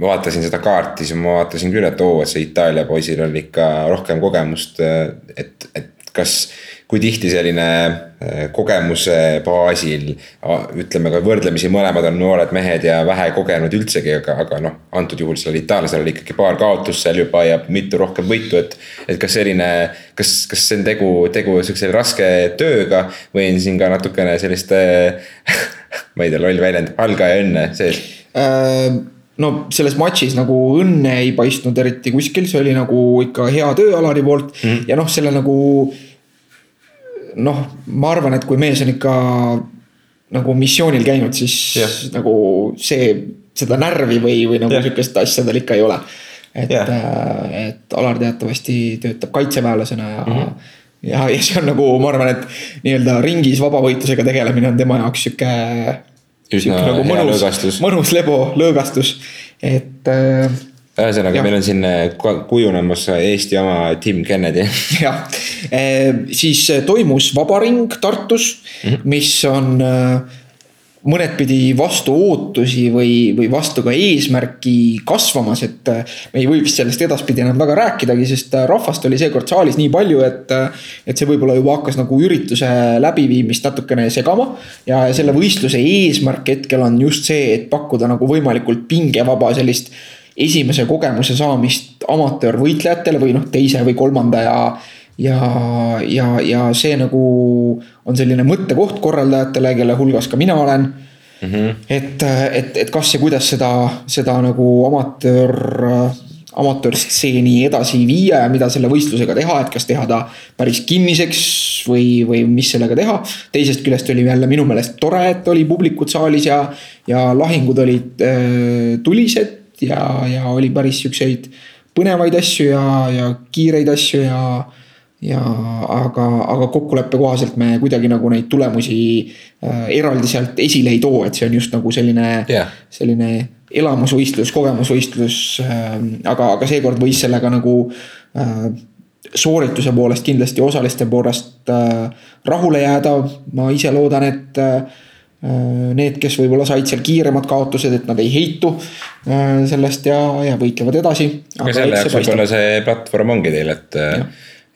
spordijälgija vaatasin seda kaarti, siis ma vaatasin küll, et oo, et see Itaalia poisil on ikka rohkem kogemust. et, et kas, kui tihti selline äh, kogemuse baasil, ütleme ka võrdlemisi mõlemad on noored mehed ja vähe kogenud üldsegi, aga, aga noh, antud juhul sellel itaallasel oli ikkagi paar kaotust seal juba ja mitu rohkem võitu, et. et kas selline, kas, kas see on tegu, tegu sihukese raske tööga või on siin ka natukene sellist ma ei tea, loll väljend, algaja õnne sees äh no selles matšis nagu õnne ei paistnud eriti kuskil, see oli nagu ikka hea töö Alari poolt mm. -hmm. ja noh, selle nagu. noh, ma arvan, et kui mees on ikka nagu missioonil käinud, siis yeah. nagu see, seda närvi või, või nagu yeah. sihukest asja tal ikka ei ole. et yeah., äh, et Alar teatavasti töötab kaitseväelasena ja mm. -hmm ja, ja see on nagu, ma arvan, et nii-öelda ringis vabavõitlusega tegelemine on tema jaoks sihuke Sihuke nagu mõnus lõõgastus., mõnus lebo lõõgastus, et äh, ühesõnaga, meil on siin äh, ku- kujunemas Eesti oma Tim Kennedy. jah, siis äh, toimus Vabaring Tartus mm, -hmm. mis on äh, mõnedpidi vastu ootusi või, või vastu ka eesmärki kasvamas, et äh, me ei või vist sellest edaspidi enam väga rääkidagi, sest äh, rahvast oli seekord saalis nii palju, et. et see võib-olla juba hakkas nagu ürituse läbiviimist natukene segama ja selle võistluse eesmärk hetkel on just see, et pakkuda nagu võimalikult pingevaba sellist esimese kogemuse saamist amatöörvõitlejatele või noh, teise või kolmanda ja ja, ja, ja see nagu on selline mõttekoht korraldajatele, kelle hulgas ka mina olen mm. -hmm. et, et, et kas ja kuidas seda, seda nagu amatöör, amatöörstseeni edasi viia ja mida selle võistlusega teha, et kas teha ta päris kinniseks või, või mis sellega teha. teisest küljest oli jälle minu meelest tore, et oli publikut saalis ja, ja lahingud olid äh, tulised ja, ja oli päris siukseid põnevaid asju ja, ja kiireid asju ja ja aga, aga kokkuleppe kohaselt me kuidagi nagu neid tulemusi äh, eraldi sealt esile ei too, et see on just nagu selline Jah. selline elamusvõistlus, kogemusvõistlus äh,. aga, aga seekord võis sellega nagu äh, soorituse poolest kindlasti osaliste poolest äh, rahule jääda. ma ise loodan, et äh, need, kes võib-olla said seal kiiremad kaotused, et nad ei heitu äh, sellest ja, ja võitlevad edasi. aga selle jaoks võib-olla see platvorm ongi teil, et,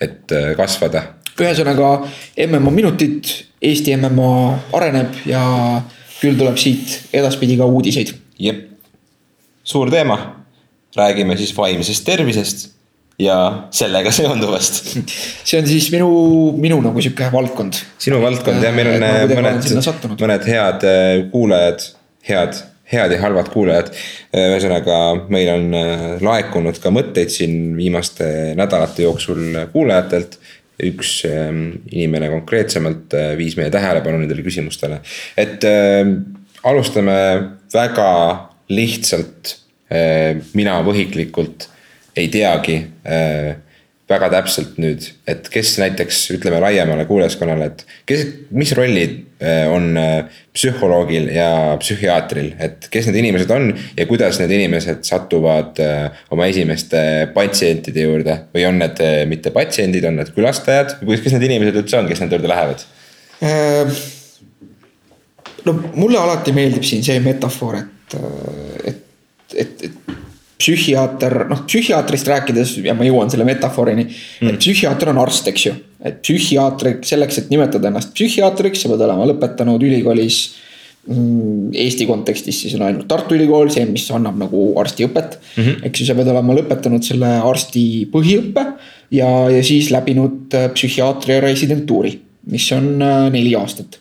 et äh, kasvada. ühesõnaga MMA minutid, Eesti MMA areneb ja küll tuleb siit edaspidi ka uudiseid. jep, suur teema. räägime siis vaimsest tervisest ja sellega seonduvast. see on siis minu, minu nagu sihuke valdkond. sinu valdkond ja meil on ma kuidagi olen mõned mõned head äh, kuulajad, head, head ja halvad kuulajad. ühesõnaga, meil on äh, laekunud ka mõtteid siin viimaste nädalate jooksul kuulajatelt üks ähm, inimene konkreetsemalt äh, viis meie tähelepanu nendele küsimustele, et äh, alustame väga lihtsalt äh,. mina võhiklikult ei teagi äh, väga täpselt nüüd, et kes näiteks ütleme laiemale kuulajaskonnale, et kes, mis rollid äh, on äh, psühholoogil ja psühhiaatril, et kes need inimesed on ja kuidas need inimesed satuvad äh, oma esimeste patsientide juurde või on need mitte patsiendid, on need külastajad, kes need inimesed üldse on, kes nende juurde lähevad? no mulle alati meeldib siin see metafoor, et, et, et, et psühhiaater, noh psühhiaatrist rääkides ja ma jõuan selle metafoorini mm.. et psühhiaater on arst, eks ju. et psühhiaatriks, selleks, et nimetada ennast psühhiaatriks, sa pead olema lõpetanud ülikoolis mm,. Eesti kontekstis siis on ainult Tartu Ülikool, see, mis annab nagu arstiõpet mm. -hmm. eks ju, sa pead olema lõpetanud selle arsti põhiõppe ja, ja siis läbinud äh, psühhiaatria residentuuri, mis on äh, neli aastat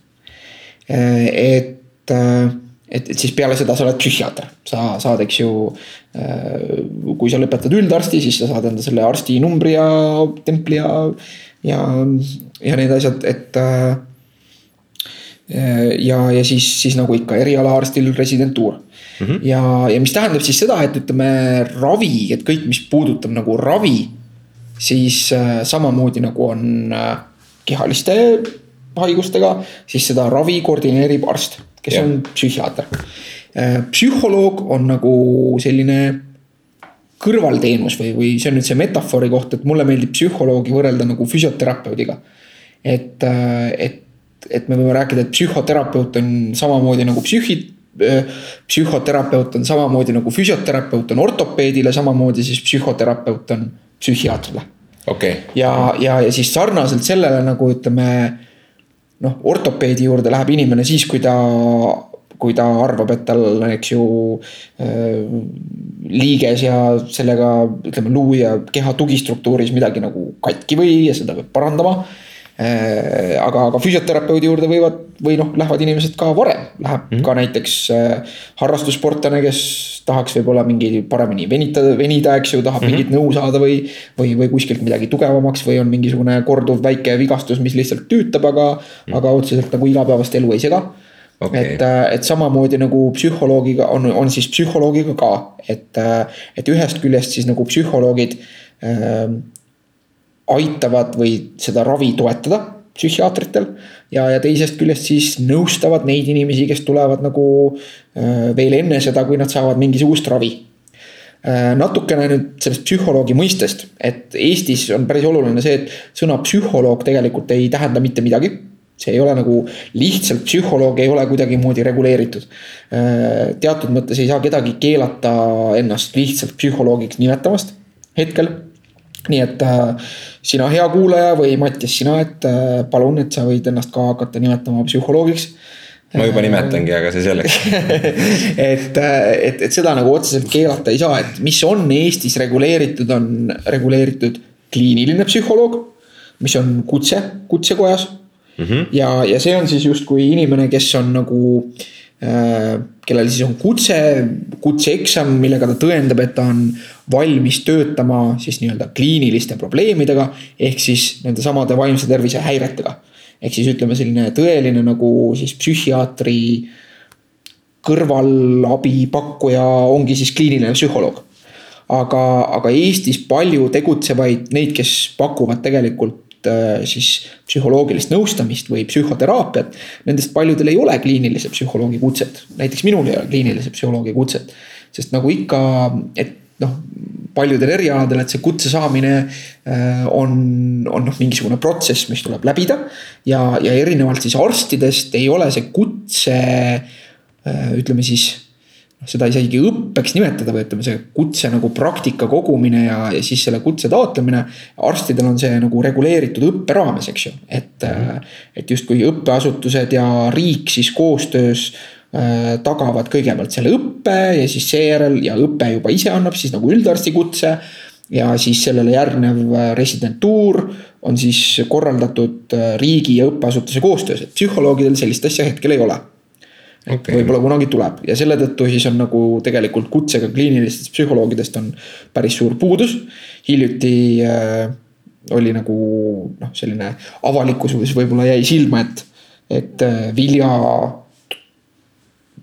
et, et, et siis peale seda sa oled psühhiaater, sa saad, eks ju. kui sa lõpetad üldarsti, siis sa saad enda selle arsti numbri ja templi ja, ja, ja need asjad, et. ja, ja siis, siis nagu ikka erialaarstil residentuur mm. -hmm. ja, ja mis tähendab siis seda, et ütleme ravi, et kõik, mis puudutab nagu ravi, siis äh, samamoodi nagu on äh, kehaliste haigustega, siis seda ravi koordineerib arst, kes ja. on psühhiaater. psühholoog on nagu selline kõrvalteenus või, või see on nüüd see metafoori koht, et mulle meeldib psühholoogi võrrelda nagu füsioterapeudiga. et, et, et me võime rääkida, et psühhoterapeut on samamoodi nagu psühhi, psühhoterapeut on samamoodi nagu füsioterapeut on ortopeedile, samamoodi siis psühhoterapeut on psühhiaatrile okei okay., ja, ja, ja siis sarnaselt sellele nagu ütleme noh, ortopeedi juurde läheb inimene siis, kui ta, kui ta arvab, et tal eks ju äh,. liiges ja sellega ütleme luu ja keha tugistruktuuris midagi nagu katki või ja seda peab parandama. aga, aga füsioterapeudi juurde võivad või noh, lähevad inimesed ka varem, läheb mm -hmm. ka näiteks äh, harrastussportlane, kes tahaks võib-olla mingi paremini venitada, venida, eks ju, tahab mm -hmm. mingit nõu saada või. või, või kuskilt midagi tugevamaks või on mingisugune korduv väike vigastus, mis lihtsalt tüütab, aga mm, -hmm. aga otseselt nagu igapäevast elu ei sega Okei. et, et samamoodi nagu psühholoogiga on, on siis psühholoogiga ka, et, et ühest küljest siis nagu psühholoogid äh, aitavad või seda ravi toetada psühhiaatritel. ja, ja teisest küljest siis nõustavad neid inimesi, kes tulevad nagu äh, veel enne seda, kui nad saavad mingisugust ravi äh, natukene nüüd sellest psühholoogi mõistest, et Eestis on päris oluline see, et sõna psühholoog tegelikult ei tähenda mitte midagi. see ei ole nagu lihtsalt psühholoog ei ole kuidagimoodi reguleeritud. Äh, teatud mõttes ei saa kedagi keelata ennast lihtsalt psühholoogiks nimetamast hetkel nii et äh, sina, hea kuulaja või Mattias, sina, et äh, palun, et sa võid ennast ka hakata nimetama psühholoogiks. ma juba nimetangi, aga see selleks et, äh, et, et seda nagu otseselt keelata ei saa, et mis on Eestis reguleeritud, on reguleeritud kliiniline psühholoog, mis on kutse, kutsekojas mm. -hmm. ja, ja see on siis justkui inimene, kes on nagu äh, kellel siis on kutse, kutseeksam, millega ta tõendab, et ta on valmis töötama siis nii-öelda kliiniliste probleemidega. ehk siis nende samade vaimse tervise häiretega. ehk siis ütleme, selline tõeline nagu siis psühhiaatri kõrvalabi pakkuja ongi siis kliiniline psühholoog. aga, aga Eestis palju tegutsevaid neid, kes pakuvad tegelikult Äh, siis psühholoogilist nõustamist või psühhoteraapiat. Nendest paljudel ei ole kliinilise psühholoogi kutset, näiteks minul ei ole kliinilise psühholoogi kutset. sest nagu ikka, et noh, paljudel erialadel, et see kutse saamine äh, on, on noh, mingisugune protsess, mis tuleb läbida. ja, ja erinevalt siis arstidest ei ole see kutse äh, ütleme siis seda isegi õppeks nimetada või ütleme, see kutse nagu praktika kogumine ja, ja siis selle kutse taotlemine. arstidel on see nagu reguleeritud õppe raames, eks ju, et, et justkui õppeasutused ja riik siis koostöös äh, tagavad kõigepealt selle õppe ja siis seejärel ja õpe juba ise annab siis nagu üldarsti kutse. ja siis sellele järgnev äh, residentuur on siis korraldatud äh, riigi ja õppeasutuse koostöös, et psühholoogidel sellist asja hetkel ei ole okay.. võib-olla kunagi tuleb ja selle tõttu siis on nagu tegelikult kutsega kliinilistest psühholoogidest on päris suur puudus. hiljuti äh, oli nagu noh, selline avalikkuses võib-olla jäi silma, et, et äh, Vilja.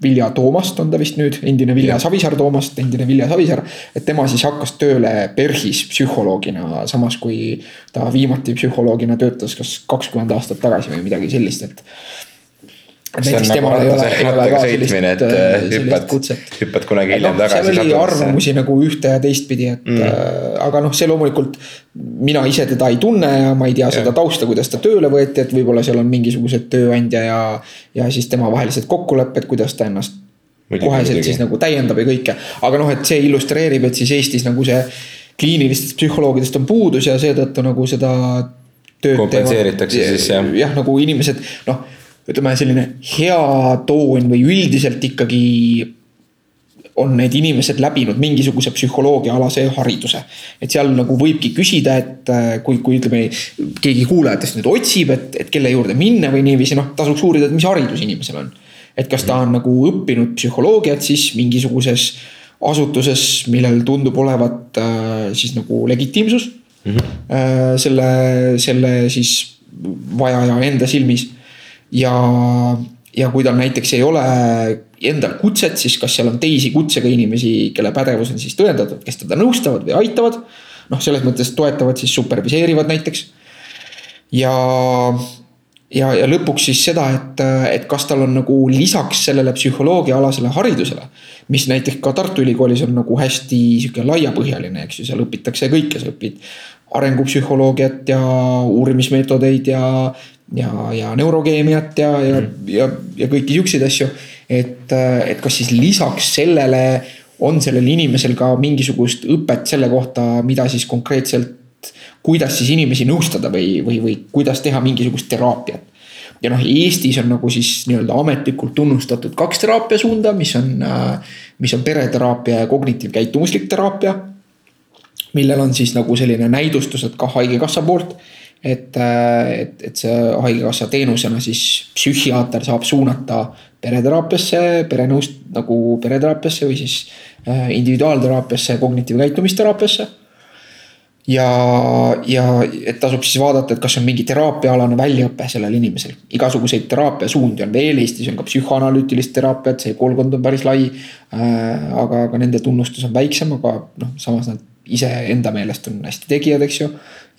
Vilja Toomast on ta vist nüüd, endine Vilja Savisaar Toomast, endine Vilja Savisaar. et tema siis hakkas tööle PERHis psühholoogina, samas kui ta viimati psühholoogina töötas kas kakskümmend aastat tagasi või midagi sellist, et on nagu rattaga sõitmine, et äh, äh, hüppad, hüppad kunagi hiljem no, tagasi. seal oli arvamusi nagu ühte ja teistpidi, et mm. äh, aga noh, see loomulikult. mina ise teda ei tunne ja ma ei tea ja. seda tausta, kuidas ta tööle võeti, et võib-olla seal on mingisugused tööandja ja. ja siis tema vahelised kokkulepped, kuidas ta ennast muidugi, koheselt muidugi. siis nagu täiendab ja kõike. aga noh, et see illustreerib, et siis Eestis nagu see kliinilistest psühholoogidest on puudus ja seetõttu nagu seda. kompenseeritakse siis jah. jah, nagu inimesed noh ütleme, selline hea toon või üldiselt ikkagi on need inimesed läbinud mingisuguse psühholoogiaalase hariduse. et seal nagu võibki küsida, et äh, kui, kui ütleme, keegi kuulajatest nüüd otsib, et, et kelle juurde minna või niiviisi, noh, tasuks uurida, et mis haridus inimesel on. et kas ta on nagu õppinud psühholoogiat siis mingisuguses asutuses, millel tundub olevat äh, siis nagu legitiimsus mm. -hmm. selle, selle siis vajaja enda silmis ja, ja kui tal näiteks ei ole endal kutset, siis kas seal on teisi kutsega inimesi, kelle pädevus on siis tõendatud, kes teda nõustavad või aitavad. noh, selles mõttes toetavad siis superviseerivad näiteks. ja, ja, ja lõpuks siis seda, et, et kas tal on nagu lisaks sellele psühholoogiaalasele haridusele. mis näiteks ka Tartu Ülikoolis on nagu hästi sihuke laiapõhjaline, eks ju, seal õpitakse kõike, sa õpid arengupsühholoogiat ja uurimismeetodeid ja ja, ja neurokeemiat ja, ja mm., ja, ja kõiki siukseid asju. et, et kas siis lisaks sellele on sellel inimesel ka mingisugust õpet selle kohta, mida siis konkreetselt. kuidas siis inimesi nõustada või, või, või kuidas teha mingisugust teraapiat. ja noh, Eestis on nagu siis nii-öelda ametlikult tunnustatud kaks teraapiasuunda, mis on, mis on pereteraapia ja kognitiivkäitumuslik teraapia. millel on siis nagu selline näidustused ka haigekassa poolt et, äh, et, et see haigekassa teenusena siis psühhiaater saab suunata pereteraapiasse, perenõust nagu pereteraapiasse või siis äh, individuaalteraapiasse, kognitiivkäitumisteraapiasse. ja, ja et tasub siis vaadata, et kas on mingi teraapiaalane väljaõpe sellel inimesel. igasuguseid teraapiasuundi on veel, Eestis on ka psühhoanalüütilist teraapiat, see koolkond on päris lai. Äh, aga, aga nende tunnustus on väiksem, aga noh, samas nad iseenda meelest on hästi tegijad, eks ju.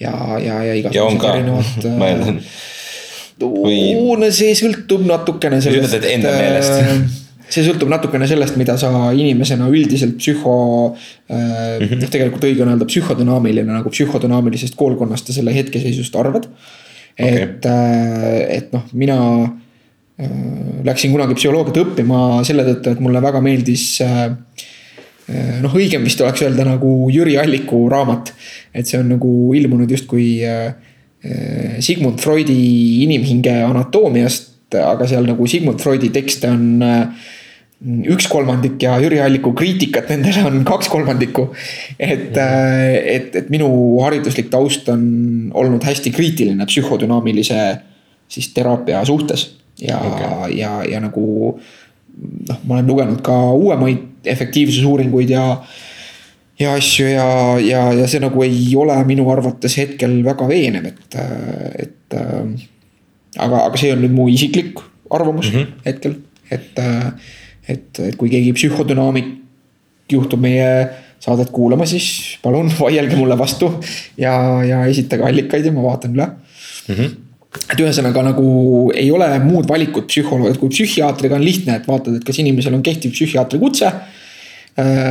ja, ja, ja igasugused erinevad ma eeldan Või- no see sõltub natukene Sa ütled, et enda meelest. äh, see sõltub natukene sellest, mida sa inimesena üldiselt psühho äh, Mhm. noh, tegelikult õige on öelda psühhodünaamiline nagu psühhodünaamilisest koolkonnast ja selle hetkeseisust arvad Okei. et äh, et noh, mina äh, läksin kunagi psühholoogiat õppima selle tõttu, et mulle väga meeldis äh, äh, noh, õigem vist oleks öelda nagu Jüri Alliku raamat. et see on nagu ilmunud justkui äh, äh, Sigmund Freudi inimhinge anatoomiast, aga seal nagu Sigmund Freudi tekste on üks kolmandik ja Jüri Alliku kriitikat nendele on kaks kolmandikku. et, et, et minu hariduslik taust on olnud hästi kriitiline psühhodünaamilise siis teraapia suhtes ja okay., ja, ja nagu noh, ma olen lugenud ka uuemaid efektiivsusuuringuid ja ja asju ja, ja, ja see nagu ei ole minu arvates hetkel väga veenev, et, et aga, aga see on nüüd mu isiklik arvamus mm -hmm. hetkel, et, et, et kui keegi psühhodünaamik juhtub meie saadet kuulama, siis palun vaielge mulle vastu ja, ja esitage allikaid ja ma vaatan üle mm. -hmm. Et ühesõnaga nagu ei ole muud valikut psühholoog, et kui psühhiaatriga on lihtne, et vaatad, et kas inimesel on kehtiv psühhiaatri kutse.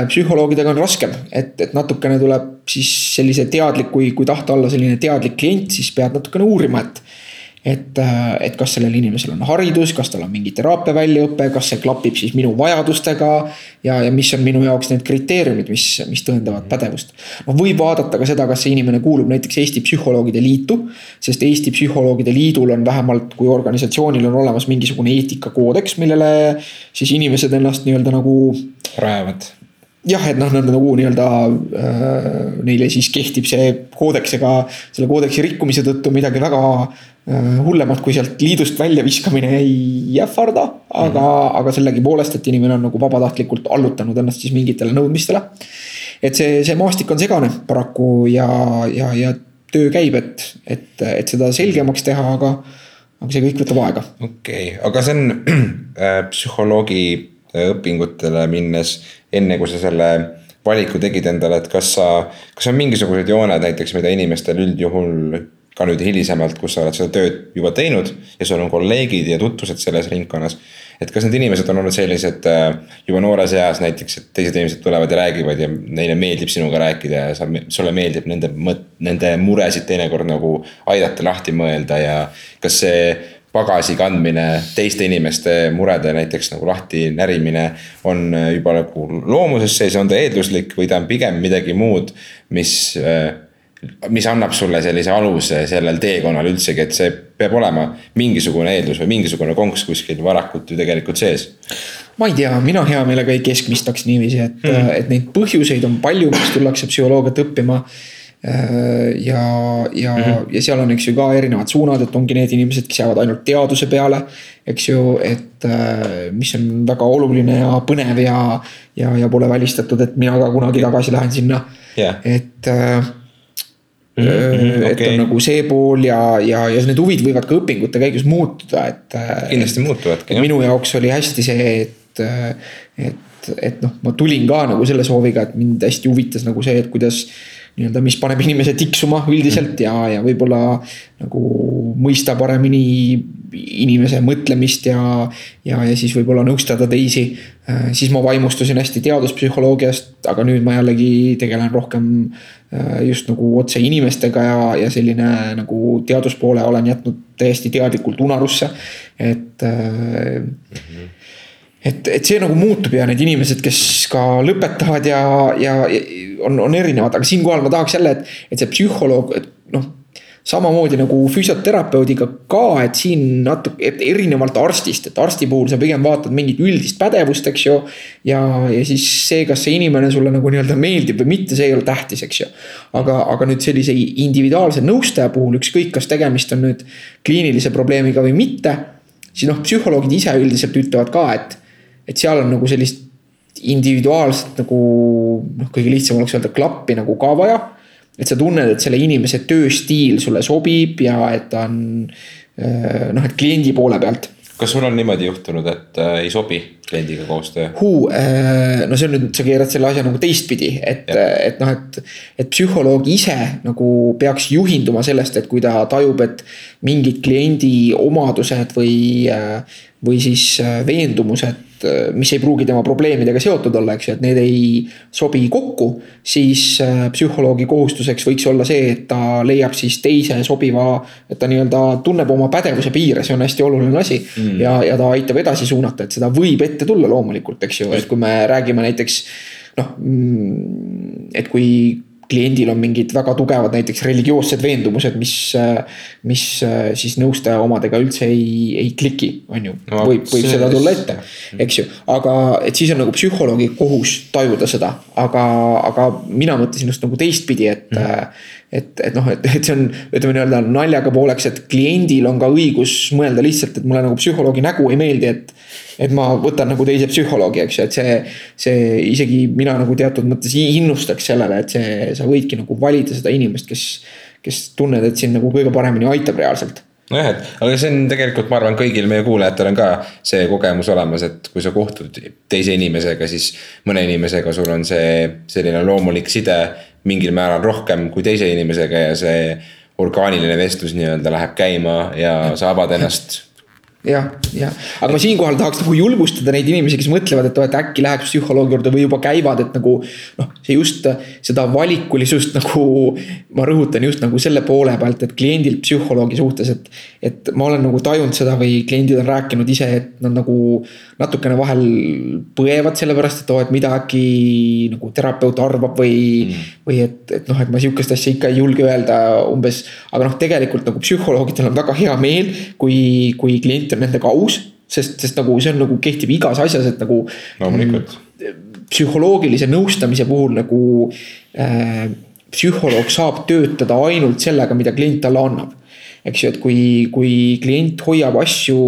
psühholoogidega on raskem, et, et natukene tuleb siis sellise teadlik, kui, kui tahta olla selline teadlik klient, siis pead natukene uurima, et. et, et kas sellel inimesel on haridus, kas tal on mingi teraapia väljaõpe, kas see klapib siis minu vajadustega. ja, ja mis on minu jaoks need kriteeriumid, mis, mis tõendavad pädevust. noh, võib vaadata ka seda, kas see inimene kuulub näiteks Eesti Psühholoogide Liitu. sest Eesti Psühholoogide Liidul on vähemalt, kui organisatsioonil on olemas mingisugune eetikakoodeks, millele siis inimesed ennast nii-öelda nagu rajavad. jah, et noh, nad nagu nii-öelda äh, neile siis kehtib see koodeks, ega selle koodeksi rikkumise tõttu midagi väga äh, hullemat kui sealt liidust välja viskamine ei ähvarda. aga mm, aga sellegipoolest, et inimene on nagu vabatahtlikult allutanud ennast siis mingitele nõudmistele. et see, see maastik on segane paraku ja, ja, ja töö käib, et, et, et seda selgemaks teha, aga, aga see kõik võtab aega okei okay., aga see on äh, psühholoogi õpingutele minnes, enne kui sa selle valiku tegid endale, et kas sa, kas on mingisugused jooned näiteks, mida inimestel üldjuhul ka nüüd hilisemalt, kus sa oled seda tööd juba teinud ja sul on kolleegid ja tutvused selles ringkonnas. et kas need inimesed on olnud sellised äh, juba noores eas näiteks, et teised inimesed tulevad ja räägivad ja neile meeldib sinuga rääkida ja sa, sulle meeldib nende mõt-, nende muresid teinekord nagu aidata lahti mõelda ja kas see pagasi kandmine, teiste inimeste murede näiteks nagu lahti närimine on äh, juba nagu loomuses sees, on ta eelduslik või ta on pigem midagi muud, mis, mis annab sulle sellise aluse sellel teekonnal üldsegi, et see peab olema mingisugune eeldus või mingisugune konks kuskil varakult ju tegelikult sees. ma ei tea, mina hea meelega ei keskmistaks niiviisi, et mm., et neid põhjuseid on palju, miks tullakse psühholoogiat õppima. ja, ja mm, -hmm. ja seal on, eks ju ka erinevad suunad, et ongi need inimesed, kes jäävad ainult teaduse peale. eks ju, et äh, mis on väga oluline ja põnev ja, ja, ja pole välistatud, et mina ka kunagi tagasi lähen sinna Jah. et äh, Mhm, mhm, et okei. on nagu see pool ja, ja, ja need huvid võivad ka õpingute käigus muutuda, et. kindlasti muutuvadki minu jaoks oli hästi see, et, et, et noh, ma tulin ka nagu selle sooviga, et mind hästi huvitas nagu see, et kuidas nii-öelda, mis paneb inimese tiksuma üldiselt ja, ja võib-olla nagu mõista paremini inimese mõtlemist ja, ja, ja siis võib-olla nõustada teisi. siis ma vaimustusin hästi teaduspsühholoogiast, aga nüüd ma jällegi tegelen rohkem äh, just nagu otse inimestega ja, ja selline nagu teaduspoole olen jätnud täiesti teadlikult unarusse, et äh, et, et see nagu muutub ja need inimesed, kes ka lõpetavad ja, ja on, on erinevad, aga siinkohal ma tahaks jälle, et, et see psühholoog, et noh. samamoodi nagu füsioterapeudiga ka, et siin natuke, et erinevalt arstist, et arsti puhul sa pigem vaatad mingit üldist pädevust, eks ju. ja, ja siis see, kas see inimene sulle nagu nii-öelda meeldib või mitte, see ei ole tähtis, eks ju. aga, aga nüüd sellise individuaalse nõustaja puhul, ükskõik, kas tegemist on nüüd kliinilise probleemiga või mitte. siis noh, psühholoogid ise üldiselt ütlevad ka, et et seal on nagu sellist individuaalset nagu noh, kõige lihtsam oleks öelda klappi nagu ka vaja. et sa tunned, et selle inimese tööstiil sulle sobib ja et ta on äh, noh, et kliendi poole pealt kas sul on niimoodi juhtunud, et äh, ei sobi kliendiga koostöö? no see on nüüd, sa keerad selle asja nagu teistpidi, et, et noh, et. et psühholoog ise nagu peaks juhinduma sellest, et kui ta tajub, et mingid kliendi omadused või, või siis veendumused Äh, mis ei pruugi tema probleemidega seotud olla, eks ju, et need ei sobi kokku. siis äh, psühholoogi kohustuseks võiks olla see, et ta leiab siis teise sobiva, et ta nii-öelda tunneb oma pädevuse piire, see on hästi oluline asi mm.. ja, ja ta aitab edasi suunata, et seda võib ette tulla loomulikult, eks ju, et kui me räägime näiteks noh, mm, et kui kliendil on mingid väga tugevad näiteks religioossed veendumused, mis, mis siis nõustaja omadega üldse ei, ei kliki, on ju no,. võib, võib seda tulla ette, eks ju, aga et siis on nagu psühholoogi kohus tajuda seda, aga, aga mina mõtlesin just nagu teistpidi, et mm. Et, et noh, et, et see on, ütleme nii-öelda naljaga pooleks, et kliendil on ka õigus mõelda lihtsalt, et mulle nagu psühholoogi nägu ei meeldi, et et ma võtan nagu teise psühholoogi, eks ju, et see, see isegi mina nagu teatud mõttes innustaks sellele, et see, sa võidki nagu valida seda inimest, kes, kes tunned, et sind nagu kõige paremini aitab reaalselt. Nojah, et aga see on tegelikult, ma arvan, kõigil meie kuulajatel on ka see kogemus olemas, et kui sa kohtud teise inimesega, siis mõne inimesega sul on see selline loomulik side mingil määral rohkem kui teise inimesega ja see orgaaniline vestlus nii-öelda läheb käima ja sa avad ennast jah, jah, aga ma siinkohal tahaks nagu julgustada neid inimesi, kes mõtlevad, et et äkki läheks psühholoogi juurde või juba käivad, et nagu. noh, see just seda valikulisust nagu ma rõhutan just nagu selle poole pealt, et kliendil psühholoogi suhtes, et. et ma olen nagu tajunud seda või kliendid on rääkinud ise, et nad nagu natukene vahel põevad sellepärast, et oo, et mida äkki nagu terapeut arvab või mm.. või et, et noh, et ma sihukest asja ikka ei julge öelda umbes, aga noh, tegelikult nagu psühholoogidel on väga hea meel, kui, kui klient on nendega aus. sest, sest nagu see on nagu kehtib igas asjas, et nagu. loomulikult mm, psühholoogilise nõustamise puhul nagu äh, psühholoog saab töötada ainult sellega, mida klient talle annab. eks ju, et kui, kui klient hoiab asju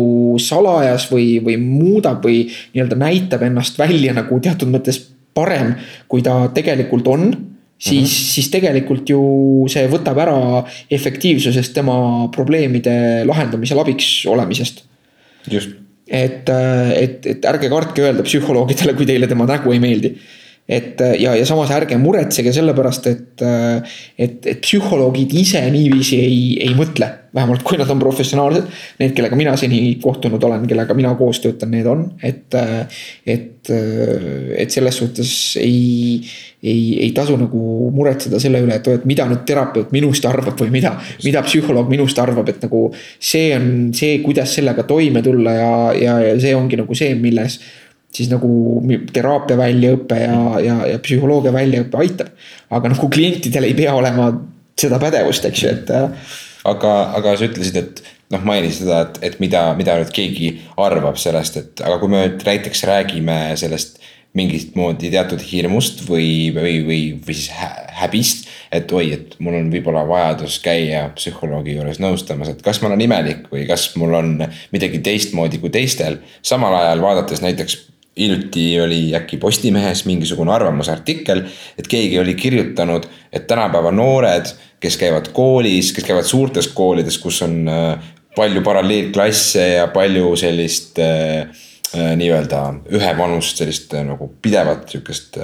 salajas või, või muudab või nii-öelda näitab ennast välja nagu teatud mõttes parem, kui ta tegelikult on siis mm, -hmm. siis tegelikult ju see võtab ära efektiivsusest tema probleemide lahendamisel abiks olemisest. Et, äh, et, et ärge kartke öelda psühholoogidele, kui teile tema nägu ei meeldi. Et äh, ja, ja samas ärge muretsege selle pärast, et, äh, et, et psühholoogid ise niiviisi ei, ei mõtle. vähemalt kui nad on professionaalsed, need, kellega mina seni kohtunud olen, kellega mina koos töötan, need on, et, et, et selles suhtes ei ei, ei tasu nagu muretseda selle üle, et et mida nüüd terapeut minust arvab või mida, mida psühholoog minust arvab, et nagu. see on see, kuidas sellega toime tulla ja, ja, ja see ongi nagu see, milles siis nagu teraapia väljaõpe ja, ja, ja psühholoogia väljaõpe aitab. aga nagu klientidel ei pea olema seda pädevust, eks ju, et. Äh, aga, aga sa ütlesid, et noh, mainisid seda, et, et mida, mida nüüd keegi arvab sellest, et aga kui me nüüd näiteks räägime sellest mingit moodi teatud hirmust või, või, või, või siis häbist. et oi, et mul on võib-olla vajadus käia psühholoogi juures nõustamas, et kas ma olen imelik või kas mul on midagi teistmoodi kui teistel. samal ajal vaadates näiteks hiljuti oli äkki Postimehes mingisugune arvamusartikkel, et keegi oli kirjutanud, et tänapäeva noored, kes käivad koolis, kes käivad suurtes koolides, kus on äh, palju paralleelklasse ja palju sellist äh, Äh, nii-öelda ühevanust sellist nagu pidevat sihukest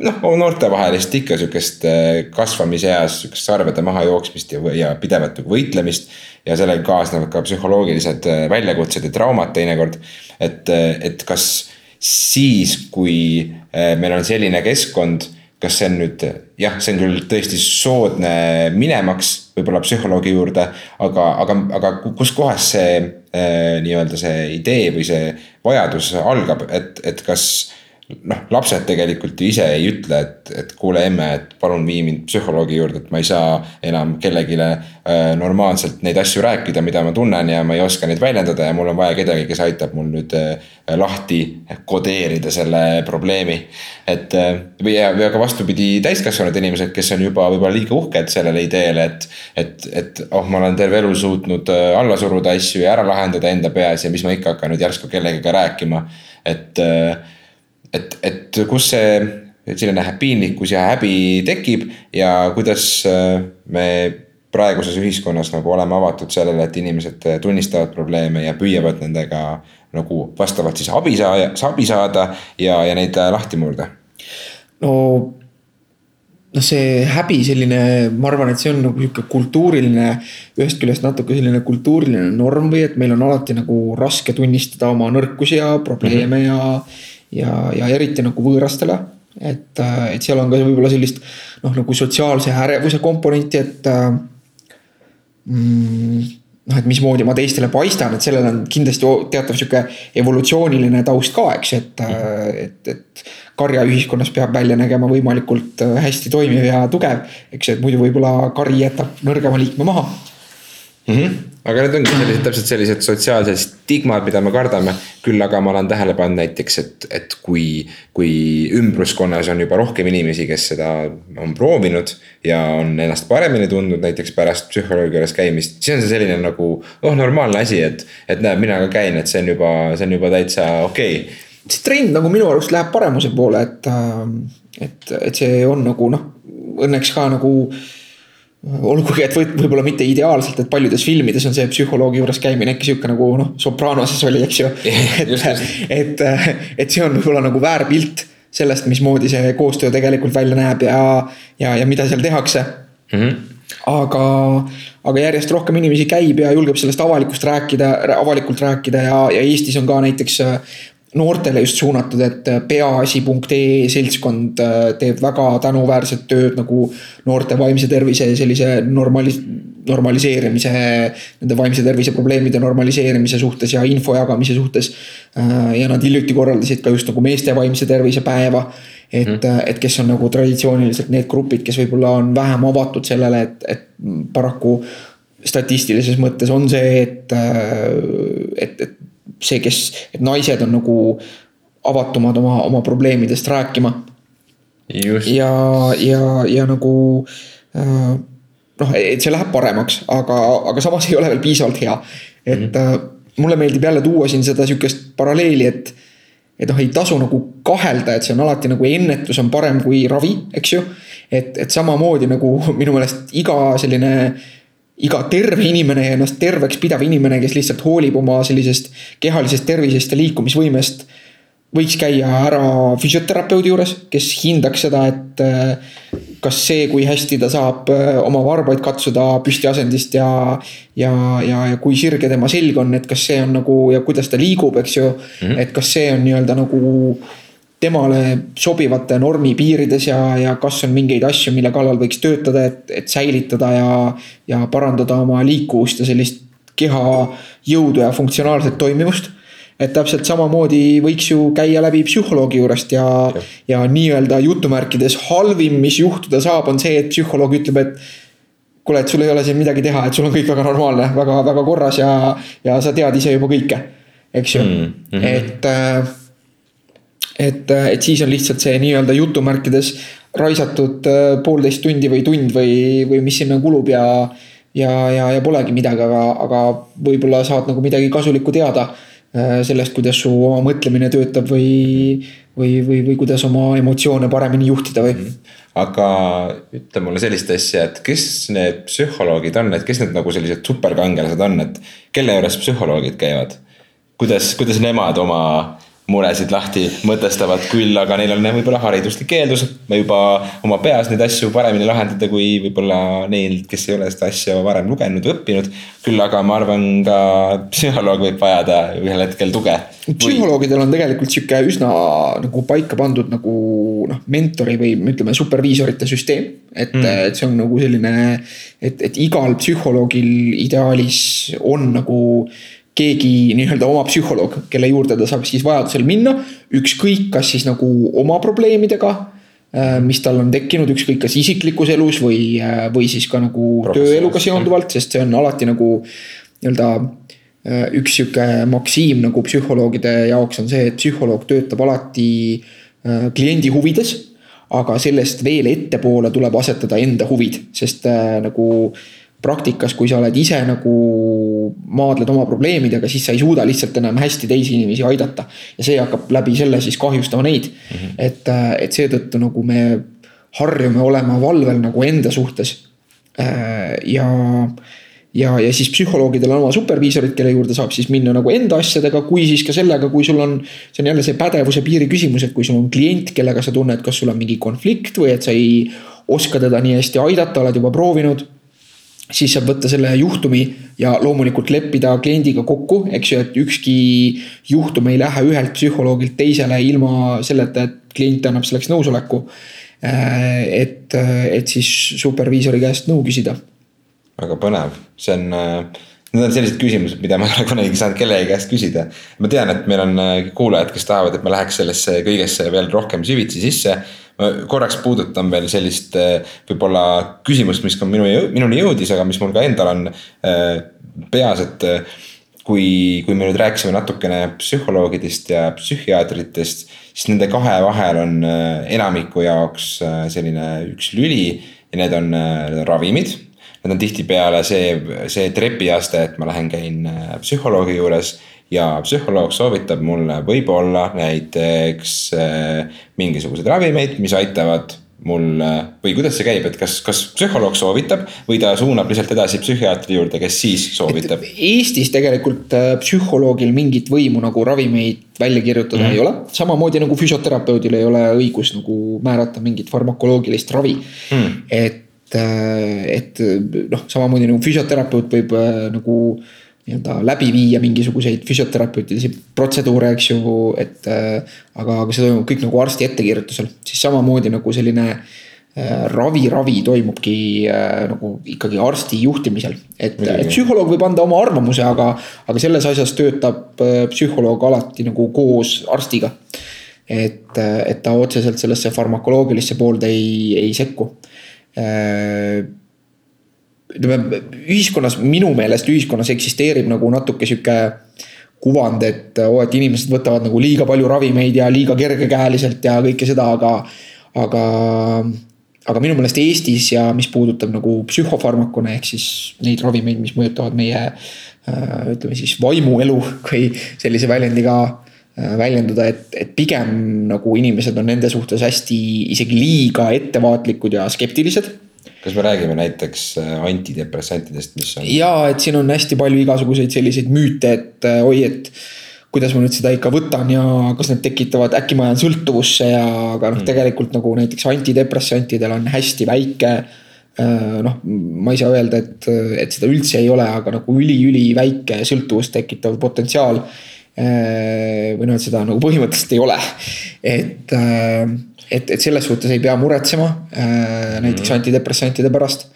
noh, noortevahelist ikka sihukest kasvamiseas sihukest sarvede mahajooksmist ja, ja pidevat nagu võitlemist. ja sellega kaasnevad ka psühholoogilised väljakutsed ja traumad teinekord. et, et kas siis, kui meil on selline keskkond kas see on nüüd jah, see on küll tõesti soodne minemaks võib-olla psühholoogi juurde, aga, aga, aga kuskohast see äh, nii-öelda see idee või see vajadus algab, et, et kas noh, lapsed tegelikult ju ise ei ütle, et, et kuule emme, et palun vii mind psühholoogi juurde, et ma ei saa enam kellelegi äh, normaalselt neid asju rääkida, mida ma tunnen ja ma ei oska neid väljendada ja mul on vaja kedagi, kes aitab mul nüüd äh, lahti kodeerida selle probleemi. et äh, või, või aga vastupidi, täiskasvanud inimesed, kes on juba võib-olla liiga uhked sellele ideele, et. et, et oh, ma olen terve elu suutnud alla suruda asju ja ära lahendada enda peas ja mis ma ikka hakkan nüüd järsku kellegagi rääkima, et et, et kus see selline piinlikkus ja häbi tekib ja kuidas äh, me praeguses ühiskonnas nagu oleme avatud sellele, et inimesed tunnistavad probleeme ja püüavad nendega nagu vastavalt siis abi saaja, abi saada ja, ja neid äh, lahti murda? no noh, see häbi selline, ma arvan, et see on nagu sihuke kultuuriline, ühest küljest natuke selline kultuuriline norm või et meil on alati nagu raske tunnistada oma nõrkusi ja probleeme mm -hmm. ja. Ja, ja eriti nagu võõrastele, et, et seal on ka võib-olla sellist noh, nagu sotsiaalse ärevuse komponenti, et mm, noh, et mismoodi ma teistele paistan, et sellel on kindlasti teatav sihuke evolutsiooniline taust ka, eks, et, et, et karjaühiskonnas peab välja nägema võimalikult äh, hästi toimiv ja tugev. eks, et muidu võib-olla kari jätab nõrgema liikme maha mm. -hmm. aga need ongi sellised täpselt sellised sotsiaalsed stigmad, mida me kardame. küll aga ma olen tähele pannud näiteks, et, et kui, kui ümbruskonnas on juba rohkem inimesi, kes seda on proovinud. ja on ennast paremini tundnud näiteks pärast psühholoogi juures käimist, siis on see selline nagu oh normaalne asi, et, et näed, mina ka käin, et see on juba, see on juba täitsa okei okay see trend nagu minu arust läheb paremuse poole, et, et, et see on nagu noh, õnneks ka nagu olgugi, et võib, võib-olla mitte ideaalselt, et paljudes filmides on see psühholoogi juures käimine äkki sihuke nagu noh, Sopranoses oli, eks ju. et, et, et see on võib-olla nagu väärpilt sellest, mismoodi see koostöö tegelikult välja näeb ja, ja, ja mida seal tehakse mm. -hmm. aga, aga järjest rohkem inimesi käib ja julgeb sellest avalikust rääkida, avalikult rääkida ja, ja Eestis on ka näiteks noortele just suunatud, et peaasi.ee seltskond äh, teeb väga tänuväärset tööd nagu noorte vaimse tervise sellise normalis-, normaliseerimise, nende vaimse tervise probleemide normaliseerimise suhtes ja info jagamise suhtes. Äh, ja nad hiljuti korraldasid ka just nagu meeste vaimse tervise päeva. et mm., et kes on nagu traditsiooniliselt need grupid, kes võib-olla on vähem avatud sellele, et, et paraku statistilises mõttes on see, et, et, et see, kes, et naised on nagu avatumad oma, oma probleemidest rääkima. ja, ja, ja nagu äh, noh, et see läheb paremaks, aga, aga samas ei ole veel piisavalt hea. et mm -hmm. mulle meeldib jälle tuua siin seda sihukest paralleeli, et, et noh, ei tasu nagu kahelda, et see on alati nagu ennetus on parem kui ravi, eks ju. et, et samamoodi nagu minu meelest iga selline äh, iga terve inimene ja ennast terveks pidav inimene, kes lihtsalt hoolib oma sellisest kehalisest tervisest ja liikumisvõimest. võiks käia ära füsioterapeudi juures, kes hindaks seda, et äh, kas see, kui hästi ta saab äh, oma varbaid katsuda püstiasendist ja. ja, ja, ja kui sirge tema selg on, et kas see on nagu ja kuidas ta liigub, eks ju mm. -hmm. et kas see on nii-öelda nagu temale sobivate normi piirides ja, ja kas on mingeid asju, mille kallal võiks töötada, et, et säilitada ja, ja parandada oma liikuvust ja sellist keha jõudu ja funktsionaalset toimivust. et täpselt samamoodi võiks ju käia läbi psühholoogi juurest ja, ja, ja nii-öelda jutumärkides halvim, mis juhtuda saab, on see, et psühholoog ütleb, et kuule, et sul ei ole siin midagi teha, et sul on kõik väga normaalne, väga, väga korras ja, ja sa tead ise juba kõike, eks ju mm, -hmm. et äh, et, äh, et siis on lihtsalt see nii-öelda jutumärkides raisatud äh, poolteist tundi või tund või, või mis sinna kulub ja. ja, ja, ja polegi midagi, aga, aga võib-olla saad nagu midagi kasulikku teada äh, sellest, kuidas su oma mõtlemine töötab või, või, või, või kuidas oma emotsioone paremini juhtida või. Mhm. aga ütle mulle sellist asja, et kes need psühholoogid on, et kes need nagu sellised superkangelased on, et kelle juures psühholoogid käivad? kuidas, kuidas nemad oma muresid lahti mõtestavad, küll aga neil on võib-olla hariduslik eeldus juba oma peas neid asju paremini lahendada, kui võib-olla neil, kes ei ole seda asja varem lugenud või õppinud. küll aga ma arvan ka psühholoog võib vajada ühel hetkel tuge. psühholoogidel on tegelikult sihuke üsna nagu paika pandud nagu noh, mentori või ütleme, superviisorite süsteem. et mm., et see on nagu selline, et, et igal psühholoogil ideaalis on nagu keegi nii-öelda oma psühholoog, kelle juurde ta saab siis vajadusel minna. ükskõik, kas siis nagu oma probleemidega, äh, mis tal on tekkinud, ükskõik kas isiklikus elus või, äh, või siis ka nagu tööeluga seonduvalt, sest see on alati nagu nii-öelda äh, üks sihuke maksiim nagu psühholoogide jaoks on see, et psühholoog töötab alati kliendi huvides aga sellest veel ettepoole tuleb asetada enda huvid, sest äh, nagu praktikas, kui sa oled ise nagu maadled oma probleemidega, siis sa ei suuda lihtsalt enam hästi teisi inimesi aidata. ja see hakkab läbi selle siis kahjustama neid mm. -hmm. et, äh, et seetõttu nagu me harjume olema valvel nagu enda suhtes. Äh, ja, ja, ja siis psühholoogidel on oma superviisorid, kelle juurde saab siis minna nagu enda asjadega, kui siis ka sellega, kui sul on. see on jälle see pädevuse piiri küsimus, et kui sul on klient, kellega sa tunned, kas sul on mingi konflikt või et sa ei oska teda nii hästi aidata, oled juba proovinud siis saab võtta selle juhtumi ja loomulikult leppida kliendiga kokku, eks ju, et ükski juhtum ei lähe ühelt psühholoogilt teisele ilma selleta, et klient annab selleks nõusoleku. Äh, et, et siis superviisori käest nõu küsida. väga põnev, see on äh, Need on sellised küsimused, mida ma ei ole kunagi saanud kellegi käest küsida. ma tean, et meil on äh, kuulajad, kes tahavad, et me läheks sellesse kõigesse veel rohkem süvitsi sisse. Ma korraks puudutan veel sellist äh, võib-olla küsimust, mis ka minu, minuni jõudis, aga mis mul ka endal on äh, peas, et kui, kui me nüüd rääkisime natukene psühholoogidest ja psühhiaatritest, siis nende kahe vahel on enamiku jaoks selline üks lüli ja need on, ravimid. Need on tihtipeale see, see trepiaste, et ma lähen, käin psühholoogi juures ja psühholoog soovitab mulle võib-olla näiteks äh, mingisuguseid ravimeid, mis aitavad mul või kuidas see käib, et kas, kas psühholoog soovitab või ta suunab lihtsalt edasi psühhiaatri juurde, kes siis soovitab? Eestis tegelikult äh, psühholoogil mingit võimu nagu ravimeid välja kirjutada mm. ei ole, samamoodi nagu füsioterapeudil ei ole õigus nagu määrata mingit farmakoloogilist ravi mm.. et Äh, et noh, samamoodi nagu füsioterapeut võib äh, nagu nii-öelda läbi viia mingisuguseid füsioterapeutilisi protseduure, eks ju, et äh,. aga, aga see toimub kõik nagu arsti ettekirjutusel, siis samamoodi nagu selline äh, ravi, ravi toimubki äh, nagu ikkagi arsti juhtimisel. et, et psühholoog võib anda oma arvamuse, aga, aga selles asjas töötab äh, psühholoog alati nagu koos arstiga. et, et ta otseselt sellesse farmakoloogilisse poolde ei, ei sekku Äh, ütleme ühiskonnas, minu meelest ühiskonnas eksisteerib nagu natuke sihuke kuvand, et oo, et inimesed võtavad nagu liiga palju ravimeid ja liiga kergekäeliselt ja kõike seda, aga, aga. aga minu meelest Eestis ja mis puudutab nagu psühhofarmakuna ehk siis neid ravimeid, mis mõjutavad meie äh, ütleme siis vaimuelu, kui sellise väljendiga äh, väljenduda, et, et pigem nagu inimesed on nende suhtes hästi isegi liiga ettevaatlikud ja skeptilised kas me räägime näiteks äh, antidepressantidest, mis on? jaa, et siin on hästi palju igasuguseid selliseid müüte, et äh, oi, et kuidas ma nüüd seda ikka võtan ja kas need tekitavad, äkki ma jään sõltuvusse ja, aga noh mm., tegelikult nagu näiteks antidepressantidel on hästi väike äh, noh, ma ei saa öelda, et, et seda üldse ei ole, aga nagu üli-üliväike sõltuvust tekitav potentsiaal. või noh, et seda nagu põhimõtteliselt ei ole, et et, et selles suhtes ei pea muretsema äh, näiteks mm. antidepressantide pärast.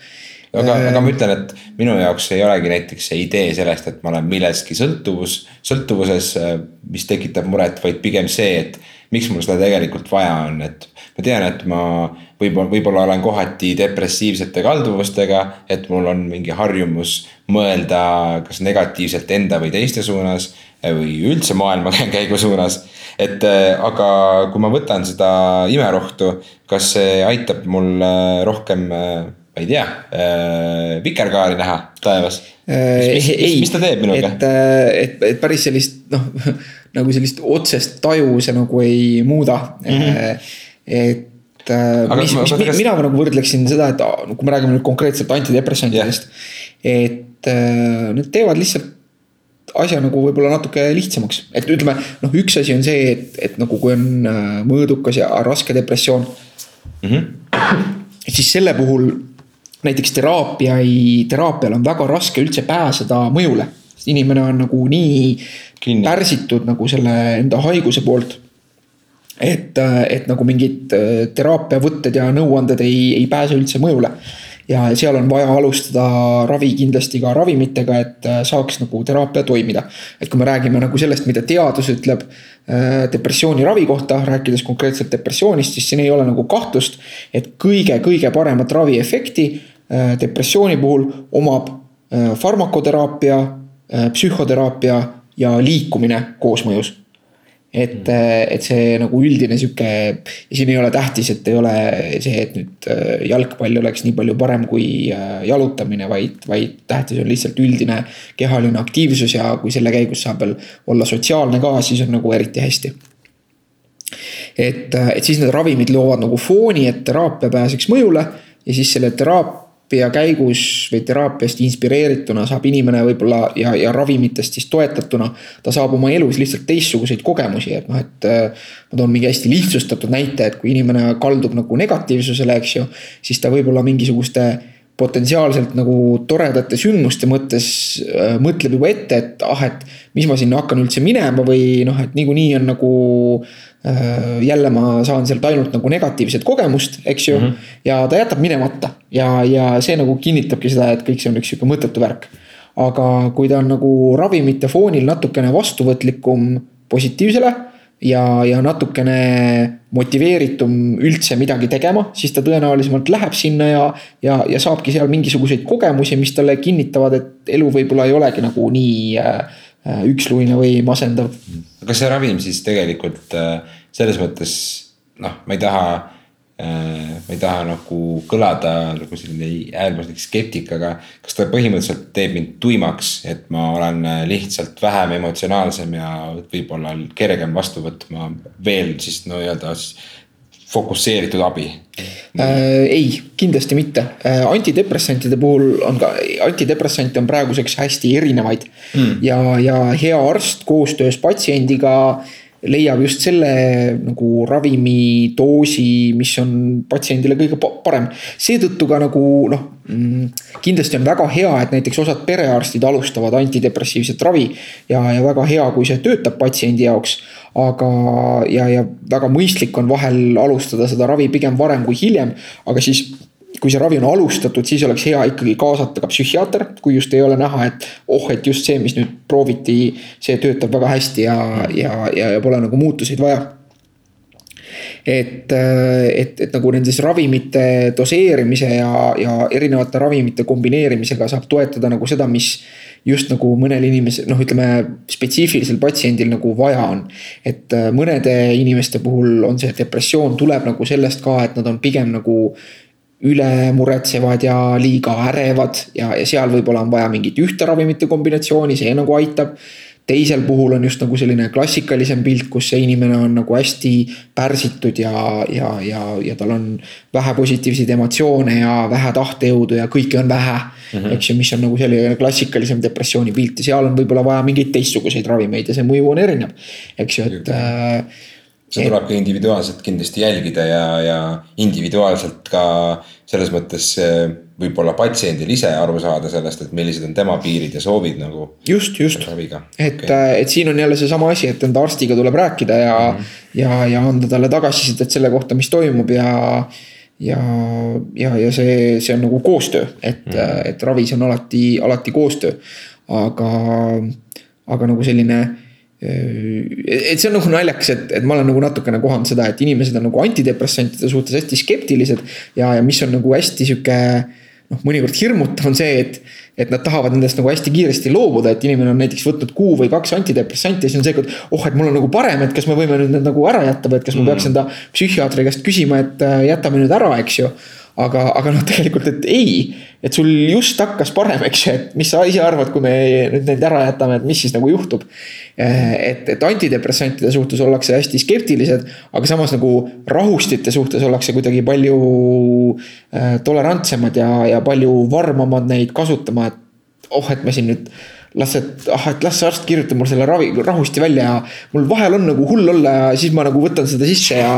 Aga äh,, aga ma ütlen, et minu jaoks ei olegi näiteks see idee sellest, et ma olen milleski sõltuvus, sõltuvuses, äh, mis tekitab muret, vaid pigem see, et miks mul seda tegelikult vaja on, et ma tean, et ma võib-olla, võib-olla olen kohati depressiivsete kalduvustega, et mul on mingi harjumus mõelda kas negatiivselt enda või teiste suunas või üldse maailma käigu suunas et äh, aga kui ma võtan seda imerohtu, kas see aitab mul äh, rohkem, äh, ma ei tea, vikerkaari näha taevas? mis, mis, mis ta teeb minuga? et, et, et päris sellist noh, nagu sellist otsest taju see nagu ei muuda mm. -hmm. et aga mis, mis, mis, mina nagu võrdleksin seda, et kui me räägime nüüd konkreetselt antidepressantidest yeah.. et need teevad lihtsalt asja nagu võib-olla natuke lihtsamaks, et ütleme noh, üks asi on see, et, et nagu kui on äh, mõõdukas ja raske depressioon mm. -hmm. siis selle puhul näiteks teraapia ei, teraapial on väga raske üldse pääseda mõjule. inimene on nagu nii Kinni. pärsitud nagu selle enda haiguse poolt. et, äh, et nagu mingid äh, teraapiavõtted ja nõuanded ei, ei pääse üldse mõjule ja seal on vaja alustada ravi kindlasti ka ravimitega, et äh, saaks nagu teraapia toimida. et kui me räägime nagu sellest, mida teadus ütleb äh, depressiooni ravi kohta, rääkides konkreetselt depressioonist, siis siin ei ole nagu kahtlust, et kõige-kõige paremat raviefekti äh, depressiooni puhul omab farmakoteraapia, psühhoteraapia ja liikumine koosmõjus et, et see nagu üldine sihuke, siin ei ole tähtis, et ei ole see, et nüüd äh, jalgpall oleks nii palju parem kui äh, jalutamine, vaid, vaid tähtis on lihtsalt üldine kehaline aktiivsus ja kui selle käigus saab veel olla sotsiaalne ka, siis on nagu eriti hästi. et, äh, et siis need ravimid loovad nagu fooni, et teraapia pääseks mõjule ja siis selle teraapia teraapia käigus või teraapiast inspireerituna saab inimene võib-olla ja, ja ravimitest siis toetatuna. ta saab oma elus lihtsalt teistsuguseid kogemusi, et noh, et äh, ma toon mingi hästi lihtsustatud näite, et kui inimene kaldub nagu negatiivsusele, eks ju. siis ta võib-olla mingisuguste potentsiaalselt nagu toredate sündmuste mõttes äh, mõtleb juba ette, et ah, et mis ma sinna hakkan üldse minema või noh, et niikuinii on nagu äh,. jälle ma saan sealt ainult nagu negatiivset kogemust, eks ju mm. -hmm. ja ta jätab minemata ja, ja see nagu kinnitabki seda, et kõik see on üks sihuke mõttetu värk. aga kui ta on nagu ravimite foonil natukene vastuvõtlikum positiivsele ja, ja natukene motiveeritum üldse midagi tegema, siis ta tõenäolisemalt läheb sinna ja, ja, ja saabki seal mingisuguseid kogemusi, mis talle kinnitavad, et elu võib-olla ei olegi nagu nii äh, üksluine või masendav. kas see ravim siis tegelikult äh, selles mõttes noh, ma ei taha ma ei taha nagu kõlada nagu selline äärmuslik skeptik, aga kas ta põhimõtteliselt teeb mind tuimaks, et ma olen äh, lihtsalt vähem emotsionaalsem ja võib-olla kergem vastu võtma veel siis no-öelda fokusseeritud abi äh,? ei, kindlasti mitte äh,. antidepressantide puhul on ka, antidepressante on praeguseks hästi erinevaid mm. ja, ja hea arst koostöös patsiendiga äh, leiab just selle nagu ravimi doosi, mis on patsiendile kõige parem. seetõttu ka nagu noh, mm, kindlasti on väga hea, et näiteks osad perearstid alustavad antidepressiivset ravi. ja, ja väga hea, kui see töötab patsiendi jaoks. aga, ja, ja väga mõistlik on vahel alustada seda ravi pigem varem kui hiljem, aga siis kui see ravi on alustatud, siis oleks hea ikkagi kaasata ka psühhiaater, kui just ei ole näha, et oh, et just see, mis nüüd prooviti, see töötab väga hästi ja, ja, ja, pole nagu muutuseid vaja et, et, et nagu nendes ravimite doseerimise ja, ja erinevate ravimite kombineerimisega saab toetada nagu seda, mis just nagu mõnel inimesel, noh, ütleme spetsiifilisel patsiendil nagu vaja on. et mõnede inimeste puhul on see depressioon tuleb nagu sellest ka, et nad on pigem nagu üle muretsevad ja liiga ärevad ja, ja seal võib-olla on vaja mingit ühte ravimite kombinatsiooni, see nagu aitab. teisel puhul on just nagu selline klassikalisem pilt, kus see inimene on nagu hästi pärsitud ja, ja, ja, ja tal on vähe positiivseid emotsioone ja vähe tahtejõudu ja kõike on vähe mm. -hmm. eks ju, mis on nagu selline klassikalisem depressiooni pilt ja seal on võib-olla vaja mingeid teistsuguseid ravimeid ja see mõju on erinev, eks ju, et äh, seda tuleb ka individuaalselt kindlasti jälgida ja, ja individuaalselt ka selles mõttes võib-olla patsiendil ise aru saada sellest, et millised on tema piirid ja soovid nagu. just, just, et okay., et siin on jälle seesama asi, et enda arstiga tuleb rääkida ja mm, -hmm. ja, ja anda talle tagasisidet selle kohta, mis toimub ja. ja, ja, ja see, see on nagu koostöö, et mm, -hmm. et ravis on alati, alati koostöö, aga, aga nagu selline et see on nagu naljakas, et, et ma olen nagu natukene kohanud seda, et inimesed on nagu antidepressantide suhtes hästi skeptilised. ja, ja mis on nagu hästi sihuke noh, mõnikord hirmutav on see, et, et nad tahavad nendest nagu hästi kiiresti loobuda, et inimene on näiteks võtnud kuu või kaks antidepressanti ja siis on see, et oh, et mul on nagu parem, et kas me võime nüüd need nagu ära jätta või et kas ma peaks mm. enda psühhiaatri käest küsima, et äh, jätame nüüd ära, eks ju aga, aga noh, tegelikult, et ei, et sul just hakkas parem, eks ju, et mis sa ise arvad, kui me nüüd need ära jätame, et mis siis nagu juhtub. et, et antidepressantide suhtes ollakse hästi skeptilised, aga samas nagu rahustite suhtes ollakse kuidagi palju äh, tolerantsemad ja, ja palju varmamad neid kasutama, et oh, et me siin nüüd las, et ah, et las see arst kirjutab mul selle ravi, rahusti välja ja mul vahel on nagu hull olla ja siis ma nagu võtan seda sisse ja,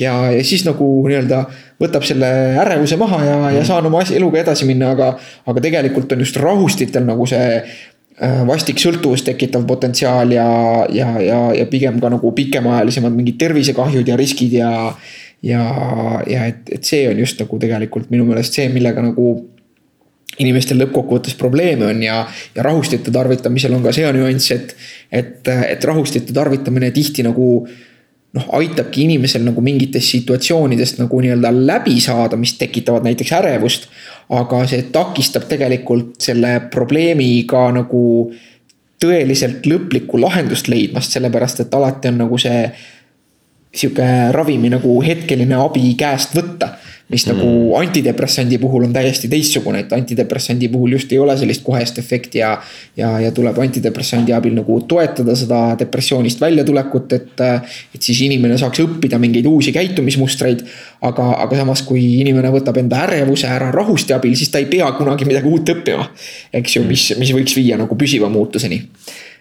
ja, ja siis nagu nii-öelda võtab selle ärevuse maha ja, ja saan oma asja, eluga edasi minna, aga, aga tegelikult on just rahustitel nagu see äh, vastik sõltuvust tekitav potentsiaal ja, ja, ja, ja pigem ka nagu pikemaajalisemad mingid tervisekahjud ja riskid ja. ja, ja et, et see on just nagu tegelikult minu meelest see, millega nagu inimestel lõppkokkuvõttes probleeme on ja, ja rahustite tarvitamisel on ka see nüanss, et, et, et rahustite tarvitamine tihti nagu noh, aitabki inimesel nagu mingitest situatsioonidest nagu nii-öelda läbi saada, mis tekitavad näiteks ärevust. aga see takistab tegelikult selle probleemiga nagu tõeliselt lõplikku lahendust leidmast, sellepärast et alati on nagu see sihuke ravimi nagu hetkeline abi käest võtta mis mm. nagu antidepressandi puhul on täiesti teistsugune, et antidepressandi puhul just ei ole sellist kohest efekti ja. ja, ja tuleb antidepressandi abil nagu toetada seda depressioonist väljatulekut, et, et siis inimene saaks õppida mingeid uusi käitumismustreid. aga, aga samas, kui inimene võtab enda ärevuse ära rahusti abil, siis ta ei pea kunagi midagi uut õppima. eks ju, mis, mis võiks viia nagu püsiva muutuseni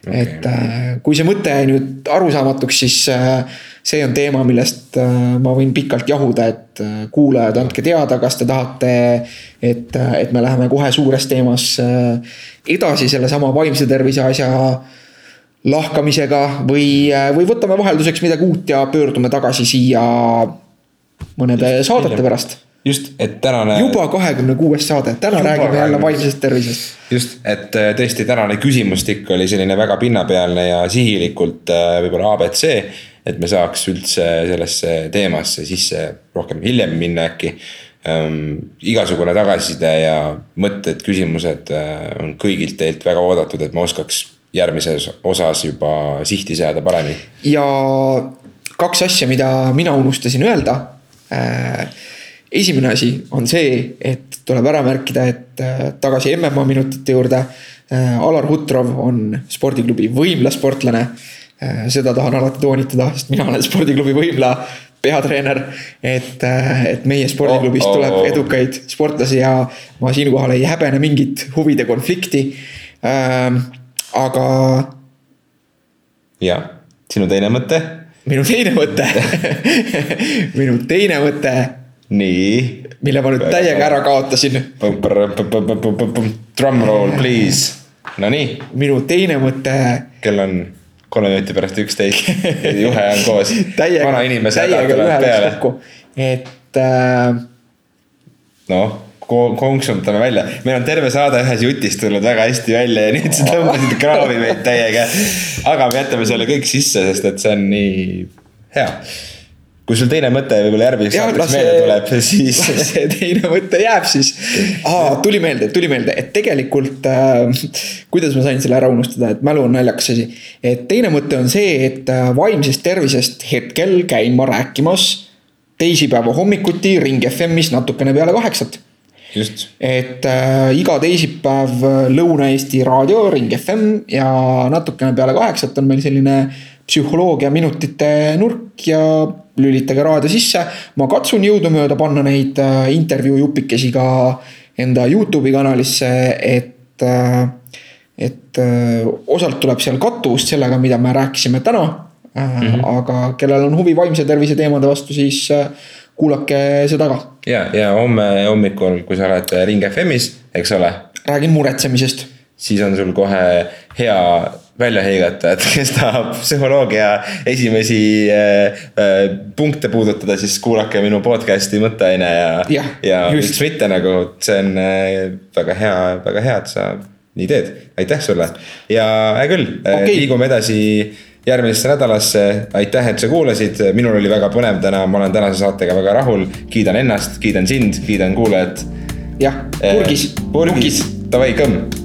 okay.. et äh, kui see mõte jäi nüüd arusaamatuks, siis äh, see on teema, millest äh, ma võin pikalt jahuda, et kuulajad, andke teada, kas te tahate, et, et me läheme kohe suures teemas edasi sellesama vaimse tervise asja lahkamisega või, või võtame vahelduseks midagi uut ja pöördume tagasi siia mõnede saadete pärast just, et tänane. juba kahekümne kuues saade, täna juba räägime jälle vaimsest tervisest. just, et tõesti tänane küsimustik oli selline väga pinnapealne ja sihilikult võib-olla abc et me saaks üldse sellesse teemasse sisse rohkem hiljem minna äkki ähm,. igasugune tagasiside ja mõtted, küsimused äh, on kõigilt teilt väga oodatud, et ma oskaks järgmises osas juba sihti seada paremini. ja kaks asja, mida mina unustasin öelda äh, esimene asi on see, et tuleb ära märkida, et äh, tagasi MM-a minutite juurde. Alar Hutrov on spordiklubi võimlasportlane Äh, seda tahan alati toonitada, sest mina olen spordiklubi Võimla peatreener. et, äh, et meie spordiklubist oh, oh, tuleb edukaid sportlasi ja ma siinkohal ei häbene mingit huvide konflikti ähm,, aga. jah, sinu teine mõte? minu teine mõte minu teine mõte. Nii. mille ma nüüd täiega ära kaotasin. Drum roll please, nonii. minu teine mõte. kell on kolme minuti pärast üksteist, juhe on koos. vana inimese häda tuleb peale. et äh.... noh, konksutame välja, meil on terve saade ühes jutis tulnud väga hästi välja ja nüüd sa tõmbasid kraavi meid täiega. aga me jätame selle kõik sisse, sest et see on nii hea kui sul teine mõte võib-olla järgmiseks saateks meelde tuleb, siis. see teine mõte jääb siis. aa, tuli meelde, tuli meelde, et tegelikult äh,. kuidas ma sain selle ära unustada, et mälu on naljakas asi. et teine mõte on see, et äh, vaimsest tervisest hetkel käin ma rääkimas. teisipäeva hommikuti Ring FM-is natukene peale kaheksat just. et äh, iga teisipäev Lõuna-Eesti raadio Ring FM ja natukene peale kaheksat on meil selline psühholoogia minutite nurk ja lülitage raadio sisse. ma katsun jõudumööda panna neid äh, intervjuu jupikesi ka enda Youtube'i kanalisse, et, äh, et äh, osalt tuleb seal kattuvust sellega, mida me rääkisime täna mm. -hmm. aga kellel on huvi vaimse tervise teemade vastu, siis kuulake seda ka. ja, ja homme hommikul, kui sa oled Ring FM-is, eks ole. räägin muretsemisest. Siis on sul kohe hea välja hõigata, et kes tahab psühholoogia esimesi äh, äh, punkte puudutada, siis kuulake minu podcast'i Mõtteaine ja, ja, ja miks mitte nagu, see on äh, väga hea, väga hea, et sa nii teed, aitäh sulle. ja hea küll äh, okay., liigume edasi järgmisesse nädalasse, aitäh, et sa kuulasid, minul oli väga põnev täna, ma olen tänase saatega väga rahul, kiidan ennast, kiidan sind, kiidan kuulajat. jah, purgis. Äh,. purgis, davai, kõmm